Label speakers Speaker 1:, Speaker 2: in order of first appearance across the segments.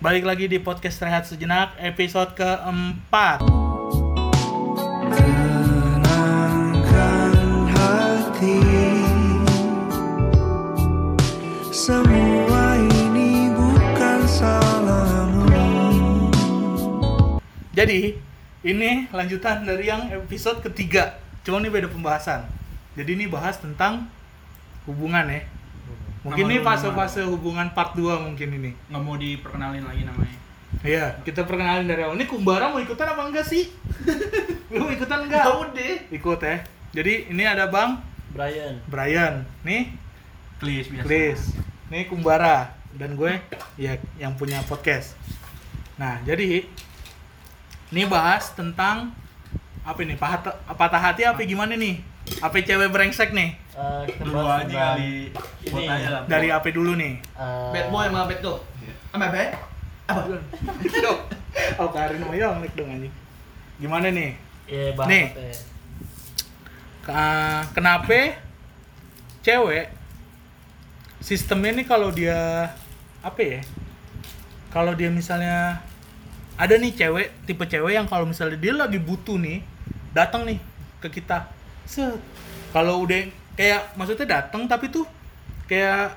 Speaker 1: Balik lagi di podcast Rehat Sejenak episode keempat.
Speaker 2: Tenangkan hati. Semua ini bukan salahmu.
Speaker 1: Jadi ini lanjutan dari yang episode ketiga. Cuma ini beda pembahasan. Jadi ini bahas tentang hubungan ya Mungkin
Speaker 3: Nama
Speaker 1: ini fase-fase hubungan part 2 mungkin ini
Speaker 3: nggak mau diperkenalin lagi namanya
Speaker 1: Iya, kita perkenalin dari awal. Ini Kumbara mau ikutan apa enggak sih? Lu mau ikutan enggak?
Speaker 4: udah.
Speaker 1: Ikut ya. Jadi ini ada Bang
Speaker 4: Brian.
Speaker 1: Brian, nih
Speaker 3: please biasa
Speaker 1: Chris, nih Kumbara dan gue ya yang punya podcast. Nah, jadi ini bahas tentang apa ini? Patah, patah hati apa gimana nih? Apa cewek brengsek nih?
Speaker 4: Eh, kita
Speaker 3: dulu
Speaker 4: bahas
Speaker 3: aja kali
Speaker 4: ini.
Speaker 3: aja lah
Speaker 1: Dari apa dulu nih?
Speaker 4: eh,
Speaker 5: Bad boy sama bad tuh. Sama bad? Apa?
Speaker 1: Oh, Karin mau yonglik dong anjing. Gimana nih?
Speaker 4: Iya, bahas
Speaker 1: Nih.
Speaker 4: ya?
Speaker 1: Kenapa cewek sistemnya nih kalau dia apa ya kalau dia misalnya ada nih cewek tipe cewek yang kalau misalnya dia lagi butuh nih datang nih ke kita set kalau udah kayak maksudnya datang tapi tuh kayak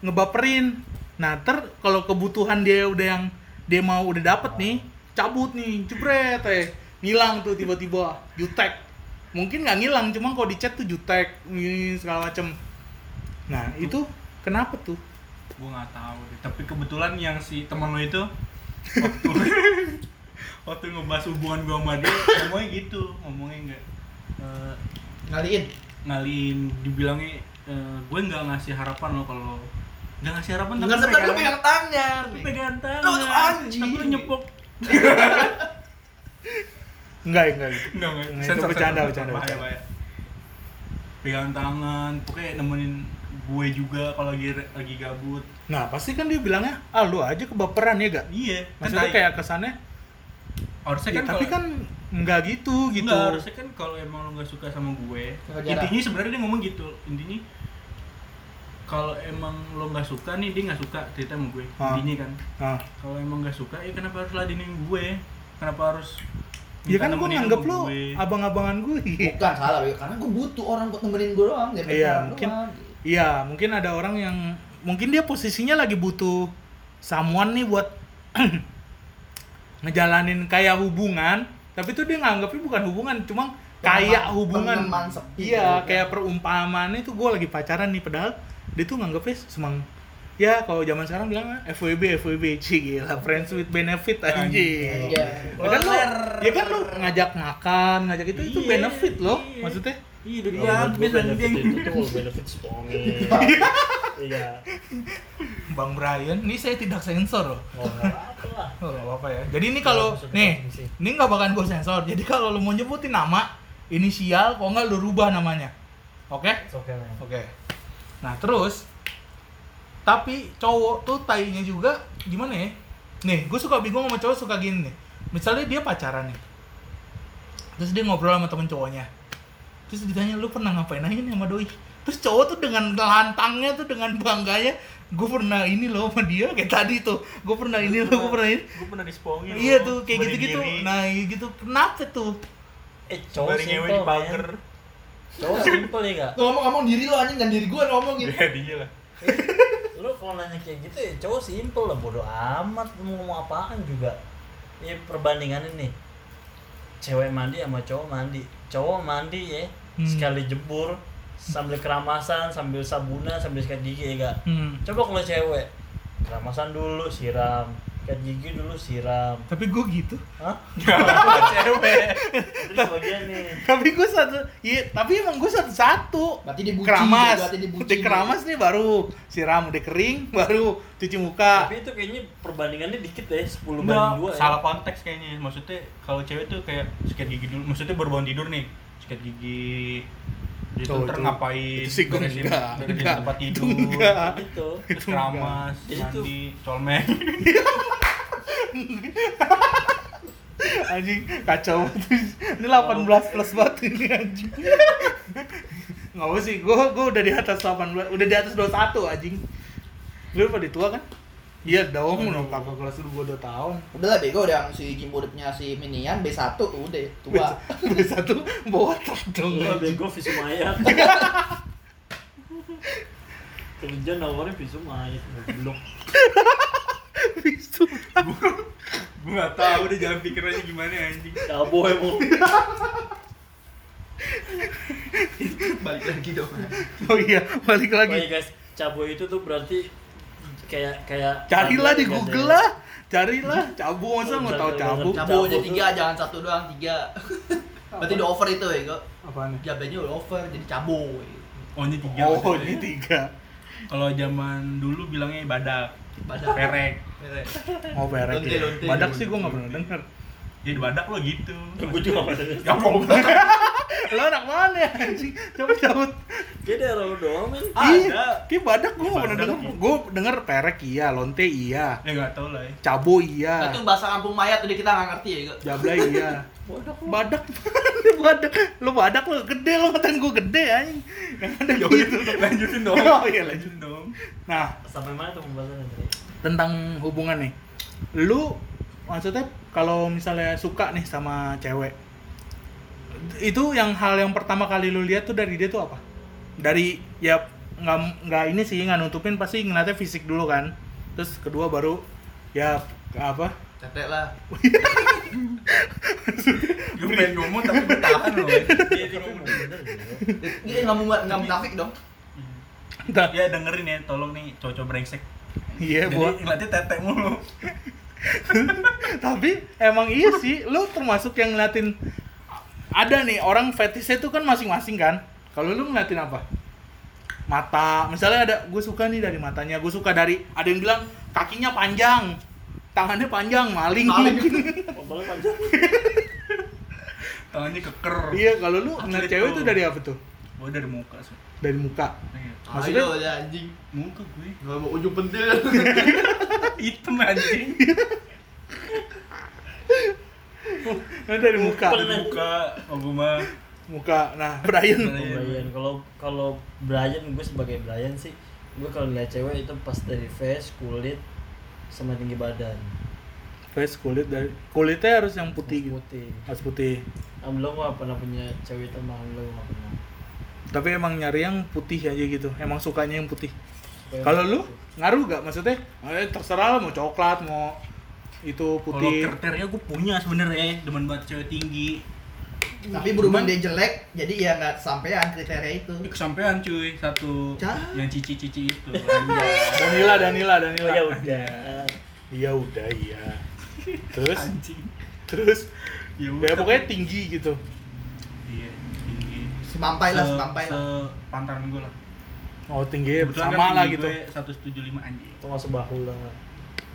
Speaker 1: ngebaperin. Nah ter kalau kebutuhan dia udah yang dia mau udah dapet nih cabut nih jebret eh ngilang tuh tiba-tiba jutek. Mungkin nggak ngilang cuma kalau di chat tuh jutek ini segala macem. Nah itu kenapa tuh?
Speaker 3: Gue nggak tahu deh tapi kebetulan yang si teman lo itu waktu waktu ngebahas hubungan gue sama dia ngomongnya gitu ngomongnya nggak eh,
Speaker 5: Ngaliin.
Speaker 3: Ngalin dibilangnya eh, gue nggak ngasih harapan lo kalau nggak ngasih harapan tapi
Speaker 5: sempat lu pegang tangan.
Speaker 3: tapi pegangan tangan
Speaker 5: Lu tuh anjing.
Speaker 3: tapi lu nyepok
Speaker 1: enggak enggak
Speaker 3: Enggak, enggak.
Speaker 1: Itu bercanda, bercanda,
Speaker 3: Bahaya,
Speaker 1: bercanda.
Speaker 3: bahaya. Pegangan tangan, pokoknya nemenin gue juga kalau lagi lagi gabut.
Speaker 1: nah pasti kan dia bilangnya ah lu aja kebaperan ya gak
Speaker 3: Iya,
Speaker 1: maksudnya
Speaker 3: tai.
Speaker 1: kayak kesannya
Speaker 3: harusnya
Speaker 1: ya,
Speaker 3: kan
Speaker 1: tapi kan nggak gitu gitu
Speaker 3: Enggak, harusnya kan kalau emang lo nggak suka sama gue, intinya sebenarnya dia ngomong gitu. Intinya kalau emang lo nggak suka nih dia nggak suka cerita sama gue.
Speaker 1: Ah.
Speaker 3: Intinya kan,
Speaker 1: nah,
Speaker 3: kalau emang nggak suka ya kenapa harus ladenin gue? Kenapa harus
Speaker 1: ya kan gue nganggep
Speaker 3: gue?
Speaker 1: abang-abangan gue
Speaker 5: Bukan salah, Beb. karena gue butuh orang buat nemenin gue doang.
Speaker 1: Iya, mungkin
Speaker 5: doang.
Speaker 1: iya, mungkin ada orang yang mungkin dia posisinya lagi butuh someone nih buat ngejalanin kayak hubungan, tapi tuh dia nganggapnya bukan hubungan, cuma kayak
Speaker 5: Teman-
Speaker 1: hubungan. Iya,
Speaker 5: gitu.
Speaker 1: kayak perumpamaan itu gue lagi pacaran nih padahal dia tuh nganggapnya semang ya kalau zaman sekarang bilang FWB FWB Ci, gila friends with benefit anjing.
Speaker 5: Iya.
Speaker 1: Ya kan lu, ya kan lu ngajak makan, ngajak itu itu
Speaker 3: Iya,
Speaker 1: benefit loh,
Speaker 3: iya.
Speaker 1: maksudnya.
Speaker 3: Iya, udah
Speaker 4: Oh,
Speaker 3: dia habis anjing.
Speaker 4: itu tuh benefit spongi. Iya.
Speaker 1: Bang Brian, ini saya tidak sensor loh.
Speaker 4: Oh.
Speaker 1: Oh, apa-apa ya. Jadi ini kalau nih, ini nggak bakalan gue sensor. Jadi kalau lu mau nyebutin nama, inisial, kok nggak lu rubah namanya. Oke?
Speaker 4: Okay, man.
Speaker 1: Oke. Nah terus, tapi cowok tuh tainya juga gimana ya? Nih, gue suka bingung sama cowok suka gini nih. Misalnya dia pacaran nih, terus dia ngobrol sama temen cowoknya, terus ditanya lu pernah ngapain aja nih sama doi? Terus cowok tuh dengan lantangnya tuh dengan bangganya, gue pernah ini loh sama dia kayak tadi tuh, gue pernah ini loh, gue pernah ini.
Speaker 3: Gue pernah dispongin.
Speaker 1: Iya tuh kayak
Speaker 3: beri
Speaker 1: gitu-gitu.
Speaker 3: diri.
Speaker 1: Nah, gitu. Kenapa tuh?
Speaker 4: Eh, cowok simple,
Speaker 3: di.
Speaker 4: Cowok simple ya, gak?
Speaker 5: Ngomong-ngomong diri lo anjing dan diri gue ngomong gitu.
Speaker 3: Dia dia lah.
Speaker 4: Lu kalau nanya kayak gitu ya cowok simple lah, bodo amat mau ngomong apaan juga. Ya perbandingannya nih. Cewek mandi sama cowok mandi. Cowok mandi ya,
Speaker 1: Hmm.
Speaker 4: sekali jebur sambil keramasan, sambil sabunan, sambil sikat gigi ya gak?
Speaker 1: Hmm.
Speaker 4: Coba kalau cewek, keramasan dulu siram, sikat gigi dulu siram.
Speaker 1: Tapi gue gitu.
Speaker 4: Hah?
Speaker 3: Cewek.
Speaker 4: Itu bagian nih.
Speaker 1: Tapi gue satu, iya. Tapi emang gue satu-satu.
Speaker 5: Berarti dibuci,
Speaker 1: keramas,
Speaker 5: berarti dibuci.
Speaker 1: udah keramas nih baru siram, udah kering baru cuci muka.
Speaker 4: Tapi itu kayaknya perbandingannya dikit deh, 10
Speaker 3: Enggak,
Speaker 4: banding 2 ya.
Speaker 3: salah konteks kayaknya. Maksudnya kalau cewek tuh kayak sikat gigi dulu. Maksudnya baru bangun tidur nih, sikat gigi. Itu
Speaker 1: Tuh,
Speaker 3: ntar
Speaker 1: itu-
Speaker 3: ngapain?
Speaker 1: itu sih
Speaker 3: beresin,
Speaker 1: enggak,
Speaker 3: beresin
Speaker 1: enggak.
Speaker 3: tempat
Speaker 1: Itu
Speaker 3: tidur.
Speaker 1: enggak.
Speaker 4: Gitu.
Speaker 1: Itu
Speaker 3: keramas.
Speaker 4: Itu-
Speaker 3: mandi, colmek.
Speaker 1: Anjing kacau banget. Ini 18 plus banget ini anjing. Nggak apa sih, gue gue udah di atas 18, udah di atas 21 anjing. Lu pada tua kan? Iya dong, udah kakak kelas lu gua 2 tahun.
Speaker 5: Udah lah bego yang si Jimbo punya si Minian B1 udah tua.
Speaker 1: B1 botak dong.
Speaker 4: Enggak bego visum mayat. Kerja nawarin visum mayat goblok.
Speaker 1: Bisu.
Speaker 3: Gue gak tau deh jalan pikirannya gimana anjing.
Speaker 4: Cabo emang.
Speaker 5: Balik lagi dong.
Speaker 1: Oh iya, balik
Speaker 4: Baik
Speaker 1: lagi.
Speaker 4: guys, cabo itu tuh berarti kayak kayak
Speaker 1: Carilah di
Speaker 4: Guys,
Speaker 1: Google
Speaker 4: ya.
Speaker 1: lah. Carilah cabu masa nggak tahu cabu.
Speaker 5: Cabo aja tiga, jangan satu doang tiga. Berarti udah over itu ya kok.
Speaker 1: Apaan nih?
Speaker 5: Jabenya udah over jadi cabo.
Speaker 3: Oh ini tiga.
Speaker 1: Oh, ini tiga.
Speaker 3: Kalau zaman dulu bilangnya badak,
Speaker 5: Badak.
Speaker 3: perek.
Speaker 5: Perek.
Speaker 1: Oh, perek ya. Badak sih gua nggak pernah denger.
Speaker 3: Jadi badak lo gitu.
Speaker 4: Gue juga.
Speaker 3: Ya mau
Speaker 1: Lo anak mana ya anjing? Coba cabut.
Speaker 4: Kayak daerah lu doang men.
Speaker 3: Ada.
Speaker 1: Ki badak gua nggak pernah
Speaker 3: Badak.
Speaker 1: denger. Gua denger perek iya, lonte iya,
Speaker 3: Ya nggak tahu lah ya.
Speaker 1: cabo iya,
Speaker 5: Itu bahasa kampung mayat tadi kita nggak ngerti ya kok.
Speaker 1: jablay iya.
Speaker 4: Bodoh.
Speaker 1: Badak, badak, lo badak lo gede lo ngatain gua gede anjing. Yang ada
Speaker 3: Ya
Speaker 1: gitu.
Speaker 3: udah, lanjutin dong.
Speaker 1: Oh iya lanjut.
Speaker 3: Lanjutin dong.
Speaker 1: Nah,
Speaker 4: Sampai mana tuh pembahasannya tadi?
Speaker 1: tentang hubungan nih. Lu maksudnya kalau misalnya suka nih sama cewek. Itu yang hal yang pertama kali lu lihat tuh dari dia tuh apa? Dari ya nggak nggak ini sih nggak nutupin pasti ngeliatnya fisik dulu kan. Terus kedua baru ya apa?
Speaker 5: Tetek lah.
Speaker 3: Gue pengen ngomong tapi gue tahan loh.
Speaker 4: Iya, dia ngomong bener gitu.
Speaker 5: Ini nggak mau nggak munafik dong.
Speaker 1: Entah.
Speaker 3: Ya dengerin ya, tolong nih cowok-cowok brengsek.
Speaker 1: Iya, buat.
Speaker 3: ngeliatnya tetek mulu.
Speaker 1: Tapi emang iya sih, lu termasuk yang ngeliatin ada nih orang fetishnya tuh kan masing-masing kan. Kalau lu ngeliatin apa? Mata, misalnya ada gue suka nih dari matanya, gue suka dari ada yang bilang kakinya panjang, tangannya panjang, maling.
Speaker 5: Maling.
Speaker 4: Panjang.
Speaker 3: Tangannya keker.
Speaker 1: iya, kalau lu ngeliat cewek
Speaker 3: tuh
Speaker 1: dari apa tuh?
Speaker 3: Oh dari muka sih.
Speaker 1: Dari muka.
Speaker 3: Iya.
Speaker 1: Maksudnya-
Speaker 5: Ayo ya anjing.
Speaker 3: Muka gue.
Speaker 5: Nggak mau ujung pentil.
Speaker 3: Hitam anjing.
Speaker 1: Nah, dari muka.
Speaker 4: Pernah.
Speaker 3: Muka, oh gue mah.
Speaker 1: Muka. Nah, Brian.
Speaker 3: Brian.
Speaker 4: Oh, Brian, kalau kalau Brian gue sebagai Brian sih, gue kalau lihat cewek itu pas dari face, kulit, sama tinggi badan.
Speaker 1: Face kulit dari kulitnya harus yang putih gitu.
Speaker 4: Putih.
Speaker 1: Harus putih.
Speaker 4: Am lo gak pernah punya cewek teman lo gak pernah.
Speaker 1: Tapi emang nyari yang putih aja gitu. Emang sukanya yang putih.
Speaker 4: Supaya
Speaker 1: Kalau lu ngaruh gak maksudnya? Eh, terserah lah mau coklat mau itu
Speaker 3: Kalau
Speaker 1: putih.
Speaker 3: kriteria gue punya sebenarnya, demen banget cewek tinggi.
Speaker 5: Tapi berhubung dia jelek, jadi ya nggak sampean kriteria itu.
Speaker 3: Ya, kesampean cuy, satu
Speaker 5: Cah.
Speaker 3: yang cici-cici itu.
Speaker 1: Danila, Danila, Danila.
Speaker 4: Oh ya udah.
Speaker 1: Iya udah iya. Terus
Speaker 3: Anjing.
Speaker 1: terus
Speaker 3: Ya
Speaker 1: ya pokoknya tinggi gitu.
Speaker 5: Semampai lah,
Speaker 3: Se-
Speaker 5: semampai lah.
Speaker 3: Sepantaran gue lah.
Speaker 1: Oh tinggi
Speaker 3: Kebetulan
Speaker 1: sama
Speaker 3: kan
Speaker 1: lah gitu.
Speaker 3: gue 175 anjing.
Speaker 4: Itu masuk bahu lah.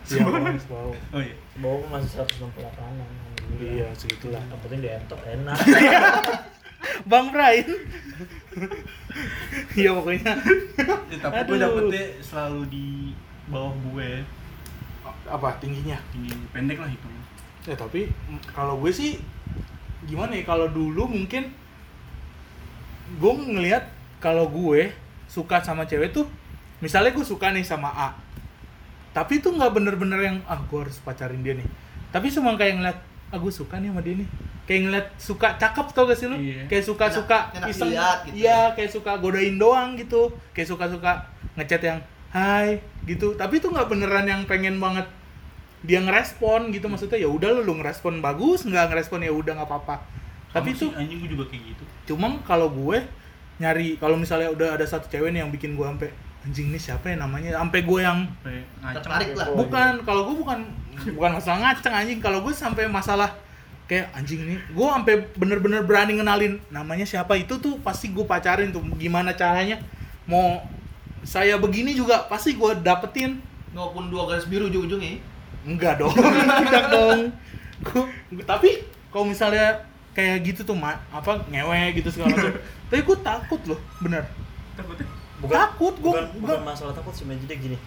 Speaker 1: Iya, sebau.
Speaker 3: Oh iya.
Speaker 4: Bahu gue masih 168an.
Speaker 1: Iya, segitulah.
Speaker 4: Yang penting dientok enak.
Speaker 1: Bang Brian. Iya pokoknya.
Speaker 3: Ya, tapi gue dapetnya selalu di bawah gue.
Speaker 1: Apa tingginya?
Speaker 3: Tinggi pendek lah itu.
Speaker 1: Ya tapi kalau gue sih gimana ya kalau dulu mungkin gue ngelihat kalau gue suka sama cewek tuh misalnya gue suka nih sama A tapi itu nggak bener-bener yang ah gue harus pacarin dia nih. Tapi cuma kayak ngeliat ah gue suka nih sama dia nih. Kayak ngeliat suka cakep tau gak sih lu?
Speaker 3: Iya.
Speaker 1: kayak suka-suka
Speaker 5: Enak- enak
Speaker 1: iseng.
Speaker 5: dilihat gitu.
Speaker 1: iya kayak suka godain doang gitu. Kayak suka-suka ngechat yang hai gitu. Tapi itu nggak beneran yang pengen banget dia ngerespon gitu. Maksudnya ya udah lu, lu ngerespon bagus nggak ngerespon ya udah nggak apa-apa tapi itu
Speaker 3: anjing gue juga kayak gitu.
Speaker 1: cuma kalau gue nyari kalau misalnya udah ada satu cewek nih yang bikin gue sampai anjing ini siapa ya namanya sampai gue yang.
Speaker 5: Tertarik lah.
Speaker 1: Bukan kalau gue bukan bukan masalah ngaceng anjing kalau gue sampai masalah kayak anjing ini gue sampai bener-bener berani ngenalin namanya siapa itu tuh pasti gue pacarin tuh gimana caranya mau saya begini juga pasti gue dapetin
Speaker 5: Maupun dua garis biru ujung-ujungnya.
Speaker 1: enggak dong tidak dong Gua- gua- tapi kalau misalnya kayak gitu tuh mak apa ngewe gitu segala macam. Tapi gue takut loh bener.
Speaker 3: Takutnya?
Speaker 1: Takut, gua-
Speaker 4: bukan,
Speaker 1: gua-
Speaker 4: bukan masalah takut sih jadi gini.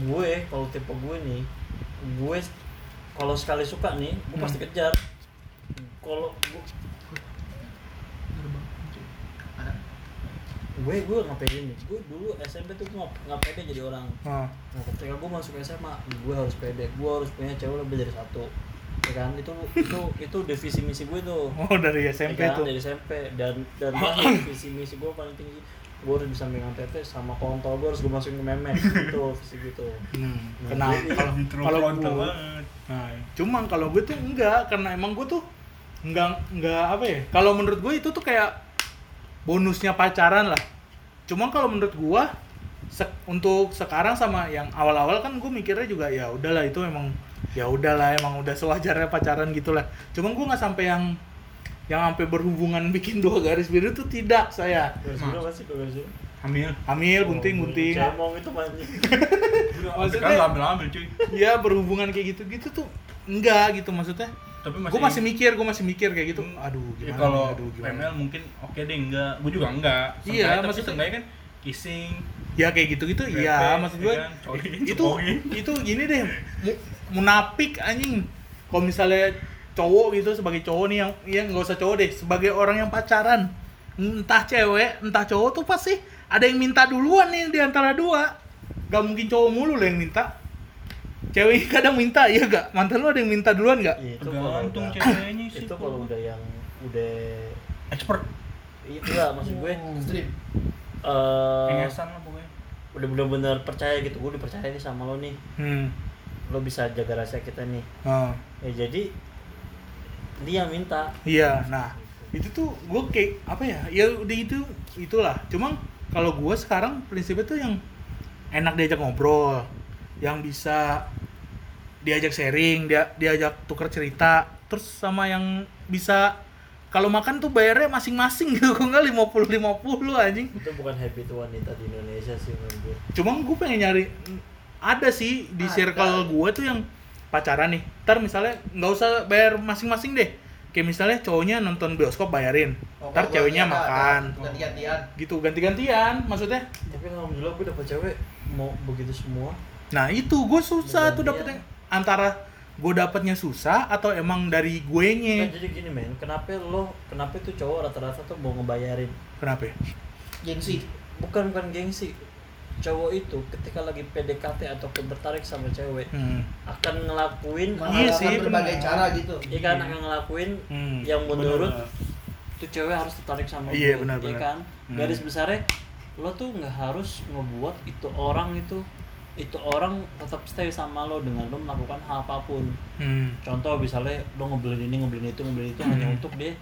Speaker 4: Gue kalau tipe gue nih gue kalau sekali suka nih gue
Speaker 1: Hmm.
Speaker 4: pasti kejar. Kalau gue gue gue nggak pede nih. Gue dulu SMP tuh gue nggak nggak pede jadi orang.
Speaker 1: Ah.
Speaker 4: nah ketika gue masuk SMA gue harus pede. Gue harus punya cewek lebih dari satu ya kan itu itu itu divisi misi gue tuh
Speaker 1: Oh dari
Speaker 4: Ya
Speaker 1: SMP
Speaker 4: kan,
Speaker 1: tuh.
Speaker 4: dari SMP dan dan terakhir visi misi gue paling tinggi gue harus bisa megang tete sama kontol gue harus gue masukin ke memek gitu visi gue tuh
Speaker 1: Hmm,
Speaker 4: Nah,
Speaker 1: kenapa? Kalau kalau
Speaker 3: frontal
Speaker 1: gue,
Speaker 3: banget.
Speaker 1: nah, cuman kalau gue tuh enggak karena emang gue tuh enggak enggak apa ya? Kalau menurut gue itu tuh kayak bonusnya pacaran lah. Cuman kalau menurut gue se- untuk sekarang sama yang awal-awal kan gue mikirnya juga ya udahlah itu emang ya udahlah emang udah sewajarnya pacaran gitulah. Cuman gue nggak sampai yang yang sampai berhubungan bikin dua garis biru itu tidak saya.
Speaker 4: garis biru apa sih garis biru
Speaker 3: Hamil.
Speaker 1: Hamil, bunting,
Speaker 4: Oh,
Speaker 1: bunting.
Speaker 4: cemong itu banyak
Speaker 1: Maksudnya-
Speaker 3: Maksudnya ambil ambil cuy.
Speaker 1: ya berhubungan kayak gitu-gitu tuh enggak gitu maksudnya
Speaker 3: Tapi masih.
Speaker 1: gue masih mikir gue masih mikir kayak gitu aduh
Speaker 3: Ya,
Speaker 1: gimana
Speaker 3: kalau
Speaker 1: nih, aduh gimana
Speaker 3: PML mungkin oke deh enggak. Gue juga enggak.
Speaker 1: Iya,
Speaker 3: tapi
Speaker 1: maksudnya-
Speaker 3: seenggaknya kan kissing.
Speaker 1: ya kayak gitu gitu iya maksud gue
Speaker 3: ya kan, coli,
Speaker 1: itu itu gini deh munafik anjing. Kalau misalnya cowok gitu sebagai cowok nih yang yang nggak usah cowok deh. Sebagai orang yang pacaran entah cewek entah cowok tuh pasti ada yang minta duluan nih di antara dua. Gak mungkin cowok mulu lah yang minta. Cewek kadang minta iya gak mantan lu ada yang minta duluan gak
Speaker 4: itu kalau
Speaker 3: Tergantung
Speaker 4: udah
Speaker 3: ceweknya sih.
Speaker 4: itu kalau udah yang udah
Speaker 3: expert.
Speaker 4: itu lah maksud gue
Speaker 5: Stream.
Speaker 4: eh
Speaker 3: Kengesan lah pokoknya.
Speaker 4: udah bener-bener percaya gitu. Gue dipercaya nih sama lo nih.
Speaker 1: Hmm
Speaker 4: lo bisa jaga rahasia kita nih
Speaker 1: Ah.
Speaker 4: ya jadi dia minta
Speaker 1: Iya, nah itu tuh gue kayak apa ya? Ya udah itu itulah. Cuma kalau gue sekarang prinsipnya tuh yang enak diajak ngobrol, yang bisa diajak sharing, dia diajak tuker cerita, terus sama yang bisa kalau makan tuh bayarnya masing-masing gitu, kok nggak 50 50 anjing.
Speaker 4: itu bukan habit wanita di Indonesia sih menurut gue
Speaker 1: Cuma gue pengen nyari ada sih di
Speaker 5: Ada.
Speaker 1: circle gue tuh yang pacaran nih. Ntar misalnya nggak usah bayar masing-masing deh. Kayak misalnya cowoknya nonton bioskop bayarin.
Speaker 5: Oh,
Speaker 1: Ntar ceweknya
Speaker 5: ada-
Speaker 1: makan.
Speaker 5: Ganti-gantian.
Speaker 1: Gitu ganti-gantian maksudnya.
Speaker 4: tapi alhamdulillah gue dapet cewek mau begitu semua
Speaker 1: Nah, itu gue susah tuh dapetnya antara gue dapetnya susah atau emang dari gue nya.
Speaker 4: jadi gini men kenapa lo kenapa tuh cowok rata-rata tuh mau ngebayarin
Speaker 1: Kenapa? ya?
Speaker 5: Gengsi.
Speaker 4: bukan bukan gengsi cowok itu ketika lagi PDKT atau tertarik sama cewek
Speaker 1: Hmm.
Speaker 4: akan ngelakuin
Speaker 1: Iya sih,
Speaker 5: berbagai
Speaker 1: benar.
Speaker 5: cara gitu.
Speaker 4: Iya kan akan ngelakuin
Speaker 1: Hmm.
Speaker 4: yang menurut
Speaker 3: Bener.
Speaker 4: tuh cewek harus tertarik sama
Speaker 1: Iya,
Speaker 4: gue,
Speaker 1: benar,
Speaker 4: iya
Speaker 1: benar.
Speaker 4: kan
Speaker 1: Hmm.
Speaker 4: garis besarnya lo tuh nggak harus ngebuat itu orang itu itu orang tetap stay sama lo dengan lo melakukan hal apa pun
Speaker 1: Hmm.
Speaker 4: contoh misalnya lo ngebeliin ini ngebeliin itu ngebeliin itu hanya
Speaker 1: Hmm.
Speaker 4: untuk dia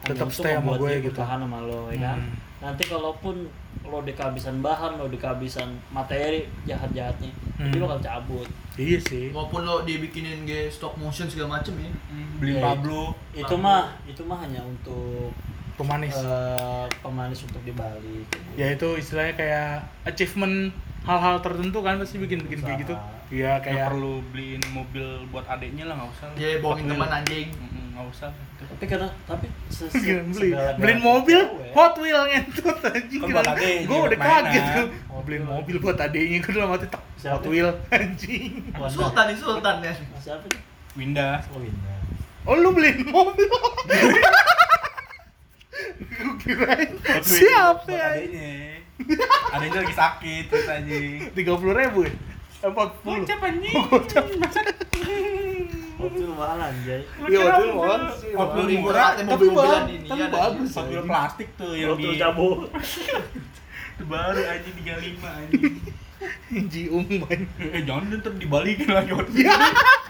Speaker 1: Tetap
Speaker 4: hanya
Speaker 1: stay sama gue gitu.
Speaker 4: sama lo ya kan
Speaker 1: Hmm.
Speaker 4: Nanti kalaupun lo di kehabisan bahan lo di kehabisan materi jahat jahatnya
Speaker 1: Hmm.
Speaker 4: jadi lo bakal cabut
Speaker 1: Iya sih.
Speaker 5: Maupun lo dibikinin ge stop motion segala macem ya.
Speaker 3: Hmm, Beli
Speaker 4: Ya,
Speaker 3: Pablo.
Speaker 4: itu
Speaker 5: Pablo.
Speaker 4: mah itu mah hanya untuk
Speaker 1: Pemanis.
Speaker 4: eh, pemanis untuk di Bali
Speaker 1: ya itu istilahnya kayak achievement hal-hal tertentu kan pasti bikin bikin kayak gitu. Iya
Speaker 3: Kayak
Speaker 1: kayak
Speaker 3: perlu beliin mobil buat adeknya lah nggak usah.
Speaker 5: Ya bohongin teman anjing.
Speaker 3: Nggak usah. gitu.
Speaker 4: tapi karena tapi se- se-
Speaker 1: Gila, beli beliin
Speaker 4: galanya
Speaker 1: mobil
Speaker 4: cewek,
Speaker 1: Hot Wheel ngentut anjing
Speaker 3: Kan
Speaker 1: gue udah kaget tuh beliin
Speaker 4: Wheel.
Speaker 1: mobil buat adeknya gue udah mati tak? Hot Wheel anjing.
Speaker 5: Sultan nih Sultan ya.
Speaker 4: siapa nih
Speaker 3: Winda.
Speaker 4: oh Winda
Speaker 1: oh lu beliin mobil gue kirain siapa ya
Speaker 3: adeknya. Adeknya lagi sakit ceritanya.
Speaker 1: tiga puluh ribu ya empat puluh
Speaker 3: Gocap anjing.
Speaker 4: Mobil mahal anjay
Speaker 1: Iya, Wheel mahal mahal.
Speaker 3: Wheel
Speaker 5: Murah,
Speaker 3: murah.
Speaker 5: tapi ini,
Speaker 1: tapi
Speaker 5: iya,
Speaker 1: bagus anjing.
Speaker 3: plastik tuh yang
Speaker 4: waktu
Speaker 3: di
Speaker 4: cabut
Speaker 3: itu baru aja 35 anjing.
Speaker 1: Jiung man
Speaker 3: Eh jangan ntar dibalikin lagi.
Speaker 1: Iya.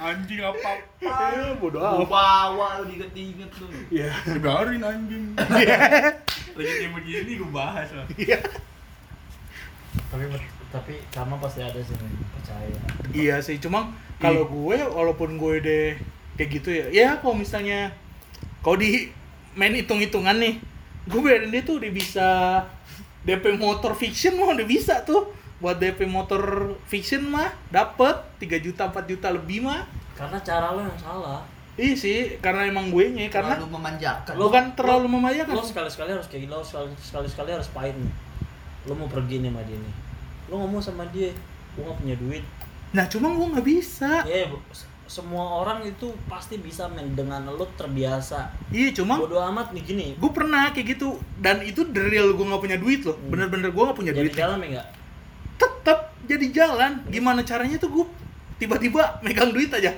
Speaker 3: Anjing apa?
Speaker 1: ya bodoh amat
Speaker 5: bawa lo diinget-inget lo.
Speaker 1: ya
Speaker 3: Dibarin anjing. Lagi kayak begini gue bahas lah.
Speaker 1: iya
Speaker 4: tapi tapi sama pasti ada sih men percaya.
Speaker 1: Iya sih, cuma kalau gue walaupun gue deh kayak gitu ya, ya kalau misalnya kalau di main hitung-hitungan nih, gue biarin dia tuh udah bisa DP motor fiction mah udah bisa tuh. Buat DP motor fiction mah dapet 3 juta 4 juta lebih mah.
Speaker 4: Karena cara lo yang salah.
Speaker 1: Iya sih karena emang gue nya karena
Speaker 5: Terlalu memanjakan.
Speaker 4: Lo-
Speaker 1: bukan terlalu
Speaker 4: lo
Speaker 1: memayakan
Speaker 4: sekali-sekali harus kayak gitu lo sekali sekali sekali harus pahit nih. Lo mau pergi nih sama dia nih lo ngomong sama dia gue gak punya duit.
Speaker 1: Nah cuma gue nggak bisa.
Speaker 4: Ya bu- semua orang itu pasti bisa men dengan lo terbiasa.
Speaker 1: Iya cuma
Speaker 4: bodoh amat nih gini.
Speaker 1: gue pernah kayak gitu dan itu dari real gue nggak punya duit loh.
Speaker 4: Hmm.
Speaker 1: bener-bener gue nggak punya
Speaker 4: jadi
Speaker 1: duit.
Speaker 4: jalan ya enggak
Speaker 1: tetap jadi jalan. Gimana caranya tuh gue tiba-tiba megang duit aja.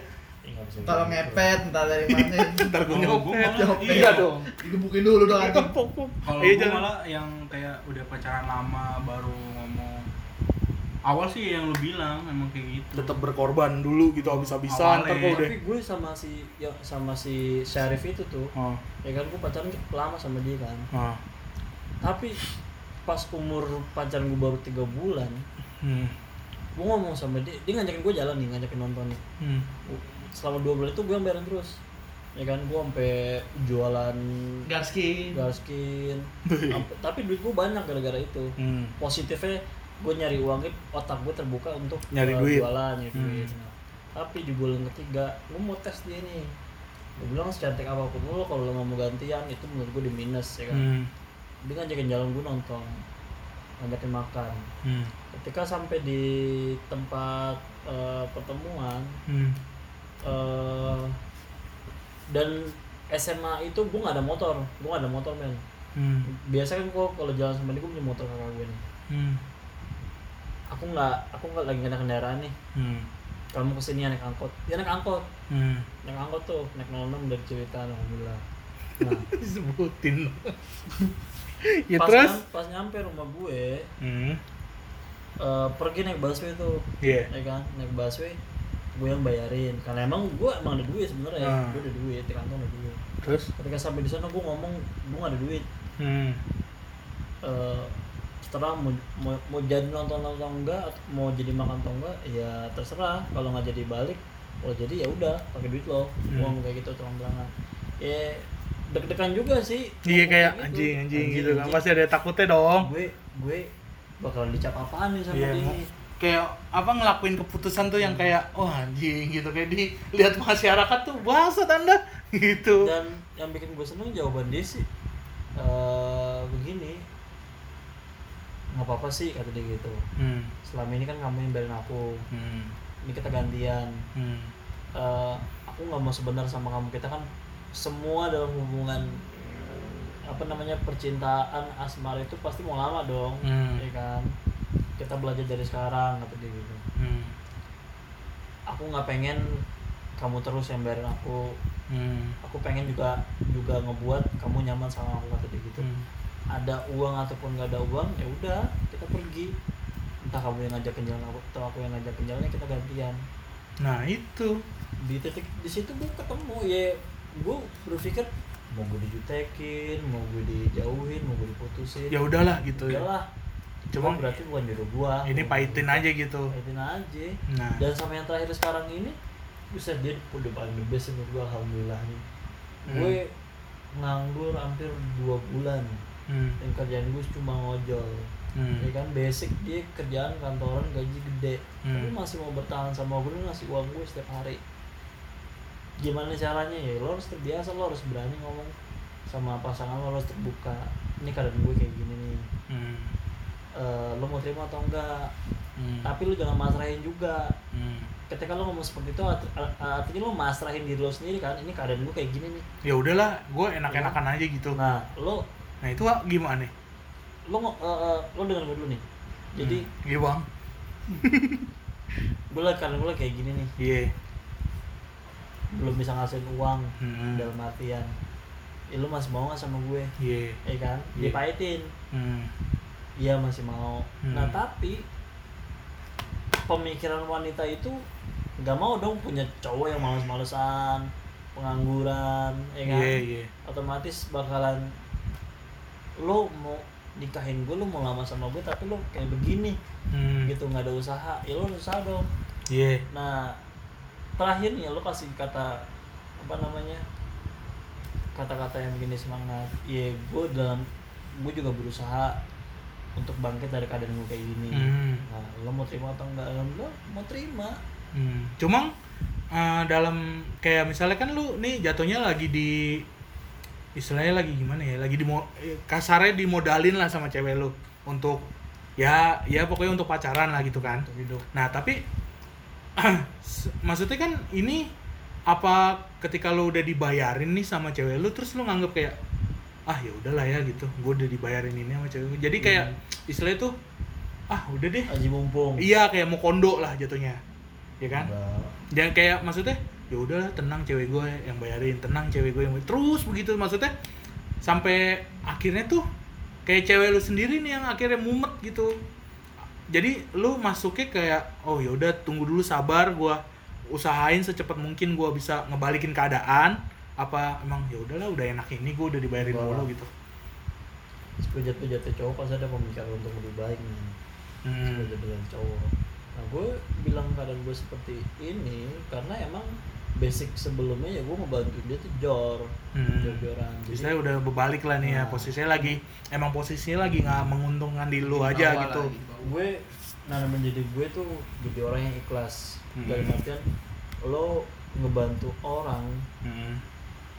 Speaker 5: Kalau ngepet entah dari mana.
Speaker 1: ntar gue nyopet.
Speaker 5: Nyopet.
Speaker 3: iya
Speaker 1: dong.
Speaker 5: Digebukin dulu dong.
Speaker 3: Kalau
Speaker 1: Iya,
Speaker 3: gue malah yang kayak udah pacaran lama baru ngomong awal sih yang lu bilang emang kayak gitu.
Speaker 1: tetap berkorban dulu gitu habis-habisan ntar kok udah
Speaker 4: tapi gue sama si ya sama si Syarif itu tuh
Speaker 1: oh,
Speaker 4: ya kan gue pacaran lama sama dia kan
Speaker 1: oh.
Speaker 4: tapi pas umur pacaran gue baru tiga bulan
Speaker 1: Hmm.
Speaker 4: gue ngomong sama dia dia ngajakin gue jalan nih ngajakin nonton nih
Speaker 1: Hmm.
Speaker 4: selama dua bulan itu gue yang bayarin terus ya kan gue sampai jualan
Speaker 5: Garskin.
Speaker 4: garskin tapi duit gue banyak gara-gara itu
Speaker 1: Hmm.
Speaker 4: positifnya gue nyari uangnya otak gue terbuka untuk
Speaker 1: Nyari
Speaker 4: eh,
Speaker 1: duit.
Speaker 4: jualan nyari
Speaker 1: Hmm.
Speaker 4: duit Nah, tapi di bulan ketiga gue mau tes dia nih gue bilang secantik apa pun lo kalau lo mau gantian itu menurut gue di minus ya kan
Speaker 1: Hmm.
Speaker 4: dia ngajakin jalan gue nonton ngajakin makan
Speaker 1: Hmm.
Speaker 4: ketika sampai di tempat eh, pertemuan
Speaker 1: Hmm.
Speaker 4: eh, dan SMA itu gue nggak ada motor gue nggak ada motor men
Speaker 1: Hmm.
Speaker 4: biasa kan gue kalau jalan sama dia gue punya motor kakak gue nih
Speaker 1: Hmm.
Speaker 4: Aku nggak aku nggak lagi ada kendaraan nih.
Speaker 1: Hmm.
Speaker 4: kamu ke sini naik angkot. Ya naik angkot.
Speaker 1: Hmm.
Speaker 4: naik angkot tuh naik 06 dari cerita alhamdulillah. Nah
Speaker 1: disebutin ya
Speaker 4: pas,
Speaker 1: terus?
Speaker 4: nyam- pas nyampe rumah gue
Speaker 1: hmm.
Speaker 4: eh, pergi naik busway tuh.
Speaker 1: Iya.
Speaker 4: ya kan? Naik busway gue yang bayarin. Karena emang gue emang ada duit sebenarnya.
Speaker 1: Ah.
Speaker 4: gue ada duit di kantong ada duit.
Speaker 1: Terus?
Speaker 4: Ketika sampai di sana gue ngomong gue gak ada duit.
Speaker 1: Hmm.
Speaker 4: Eh, setelah mau, mau, mau jadi nonton atau enggak atau mau jadi makan atau enggak ya terserah. Kalau nggak jadi balik kalau jadi ya udah pakai duit lo
Speaker 1: Hmm.
Speaker 4: uang kayak gitu terang terangan ya deg-degan juga sih.
Speaker 1: Iya kayak
Speaker 4: gitu.
Speaker 1: anjing anjing gitu kan.
Speaker 4: anjing.
Speaker 1: pasti ada takutnya dong.
Speaker 4: Gue gue bakalan dicap apaan nih sama
Speaker 1: Iya,
Speaker 4: dia
Speaker 1: kayak apa ngelakuin keputusan tuh yang kayak oh anjing gitu. Kayak dilihat masyarakat tuh bangsat anda. Gitu.
Speaker 4: Dan yang bikin gue seneng jawaban dia sih eh nggak apa-apa sih kata dia gitu
Speaker 1: hmm.
Speaker 4: selama ini kan kamu yang bayarin aku
Speaker 1: Hmm.
Speaker 4: ini kita gantian
Speaker 1: Hmm.
Speaker 4: Eh, aku nggak mau sebentar sama kamu kita kan semua dalam hubungan apa namanya percintaan asmara itu pasti mau lama dong
Speaker 1: Hmm.
Speaker 4: ya kan kita belajar dari sekarang kata dia gitu
Speaker 1: Hmm.
Speaker 4: aku nggak pengen kamu terus yang bayarin aku
Speaker 1: Hmm.
Speaker 4: aku pengen juga juga ngebuat kamu nyaman sama aku kata dia gitu
Speaker 1: Hmm.
Speaker 4: Ada uang ataupun nggak ada uang ya udah kita pergi. Entah kamu yang ngajakin jalan aku atau aku yang ngajakin jalannya kita gantian.
Speaker 1: Nah itu.
Speaker 4: Di titik di situ gue ketemu ya. Gue berpikir mau gue dijutekin mau gue dijauhin mau gue diputusin.
Speaker 1: Ya udahlah gitu ya.
Speaker 4: Udahlah.
Speaker 1: Cuma-
Speaker 4: cuma berarti bukan jodoh gua.
Speaker 1: ini pahitin aja gitu.
Speaker 4: Pahitin aja.
Speaker 1: Nah.
Speaker 4: Dan sama yang terakhir sekarang ini bisa dia udah paling the best menurut gua alhamdulillah nih
Speaker 1: Hmm.
Speaker 4: gue nganggur hampir dua bulan
Speaker 1: hmm.
Speaker 4: dan kerjaan gue cuma ngojol
Speaker 1: Hmm.
Speaker 4: ya kan basic dia kerjaan kantoran gaji gede
Speaker 1: Hmm.
Speaker 4: tapi masih mau bertahan sama gue dia ngasih uang gue setiap hari gimana caranya ya lo harus terbiasa lo harus berani ngomong sama pasangan lo harus terbuka ini keadaan gue kayak gini nih
Speaker 1: Hmm.
Speaker 4: Eh, lo mau terima atau enggak
Speaker 1: Hmm.
Speaker 4: tapi lo jangan masrahin juga
Speaker 1: Hmm.
Speaker 4: ketika lo ngomong seperti itu art- art- artinya lo masrahin diri lo sendiri kan ini keadaan gue kayak gini nih
Speaker 1: ya udahlah gue enak-enakan aja gitu
Speaker 4: nah lo
Speaker 1: nah itu gimana nih?
Speaker 4: Lo eh, eh, lo dengar gue dulu nih. Jadi
Speaker 1: hmm. iya bang.
Speaker 4: Gue lagi keadaan gue kayak gini nih.
Speaker 1: Iya.
Speaker 4: Belum bisa ngasihin uang
Speaker 1: Hmm.
Speaker 4: dalam artian ya lo masih mau gak sama gue?
Speaker 1: Iya.
Speaker 4: Ya kan?
Speaker 1: Iya.
Speaker 4: dipahitin.
Speaker 1: Hmm.
Speaker 4: iya masih mau.
Speaker 1: Hmm.
Speaker 4: nah tapi pemikiran wanita itu nggak mau dong punya cowok yang males-malesan pengangguran ya kan?
Speaker 1: Iya iya.
Speaker 4: Otomatis bakalan lo mau nikahin gue lo mau lama sama gue tapi lo kayak begini.
Speaker 1: Hmm.
Speaker 4: gitu nggak ada usaha. Ya lo usaha dong.
Speaker 1: Iya.
Speaker 4: Nah terakhir nih lo kasih kata apa namanya kata-kata yang begini semangat. Ya gue dalam gue juga berusaha untuk bangkit dari keadaan gue kayak gini.
Speaker 1: Hmm.
Speaker 4: nah lo mau terima atau enggak lo mau terima.
Speaker 1: Hmm. Cuma eh, dalam kayak misalnya kan lu nih jatuhnya lagi di istilahnya lagi gimana ya? Lagi di kasarnya dimodalin lah sama cewek lu untuk ya ya pokoknya untuk pacaran lah gitu kan.
Speaker 4: untuk hidup
Speaker 1: Nah, tapi maksudnya kan ini apa ketika lu udah dibayarin nih sama cewek lu terus lu nganggep kayak ah ya udahlah ya gitu gue udah dibayarin ini sama cewek gua." jadi kayak istilahnya tuh ah udah deh
Speaker 4: Aji mumpung
Speaker 1: iya kayak mau kondo lah jatuhnya ya kan
Speaker 4: Enggak.
Speaker 1: jangan kayak maksudnya ya udahlah tenang cewek gue yang bayarin tenang cewek gue yang bayarin. terus begitu maksudnya sampai akhirnya tuh kayak cewek lu sendiri nih yang akhirnya mumet gitu. Jadi lu masuknya kayak oh ya udah tunggu dulu sabar gue usahain secepat mungkin gue bisa ngebalikin keadaan. Apa emang ya udahlah udah enak ini gue udah dibayarin mulu gitu.
Speaker 4: Sepejat-pejatnya cowok pasti ada pemikiran untuk lebih baik nih.
Speaker 1: Hmm.
Speaker 4: Sepejat-pejat cowok. Nah gue bilang keadaan gue seperti ini Karena emang basic sebelumnya ya gue ngebantu dia tuh jor
Speaker 1: Hmm.
Speaker 4: Jor-joran
Speaker 1: Jadi udah berbalik lah nih ya
Speaker 4: Nah.
Speaker 1: posisinya lagi emang posisinya lagi nggak menguntungkan di lu aja
Speaker 5: Bawah
Speaker 1: gitu.
Speaker 5: lagi,
Speaker 4: gue nah menjadi gue tuh jadi orang yang ikhlas
Speaker 1: Hmm.
Speaker 4: dalam artian lo ngebantu orang
Speaker 1: Hmm.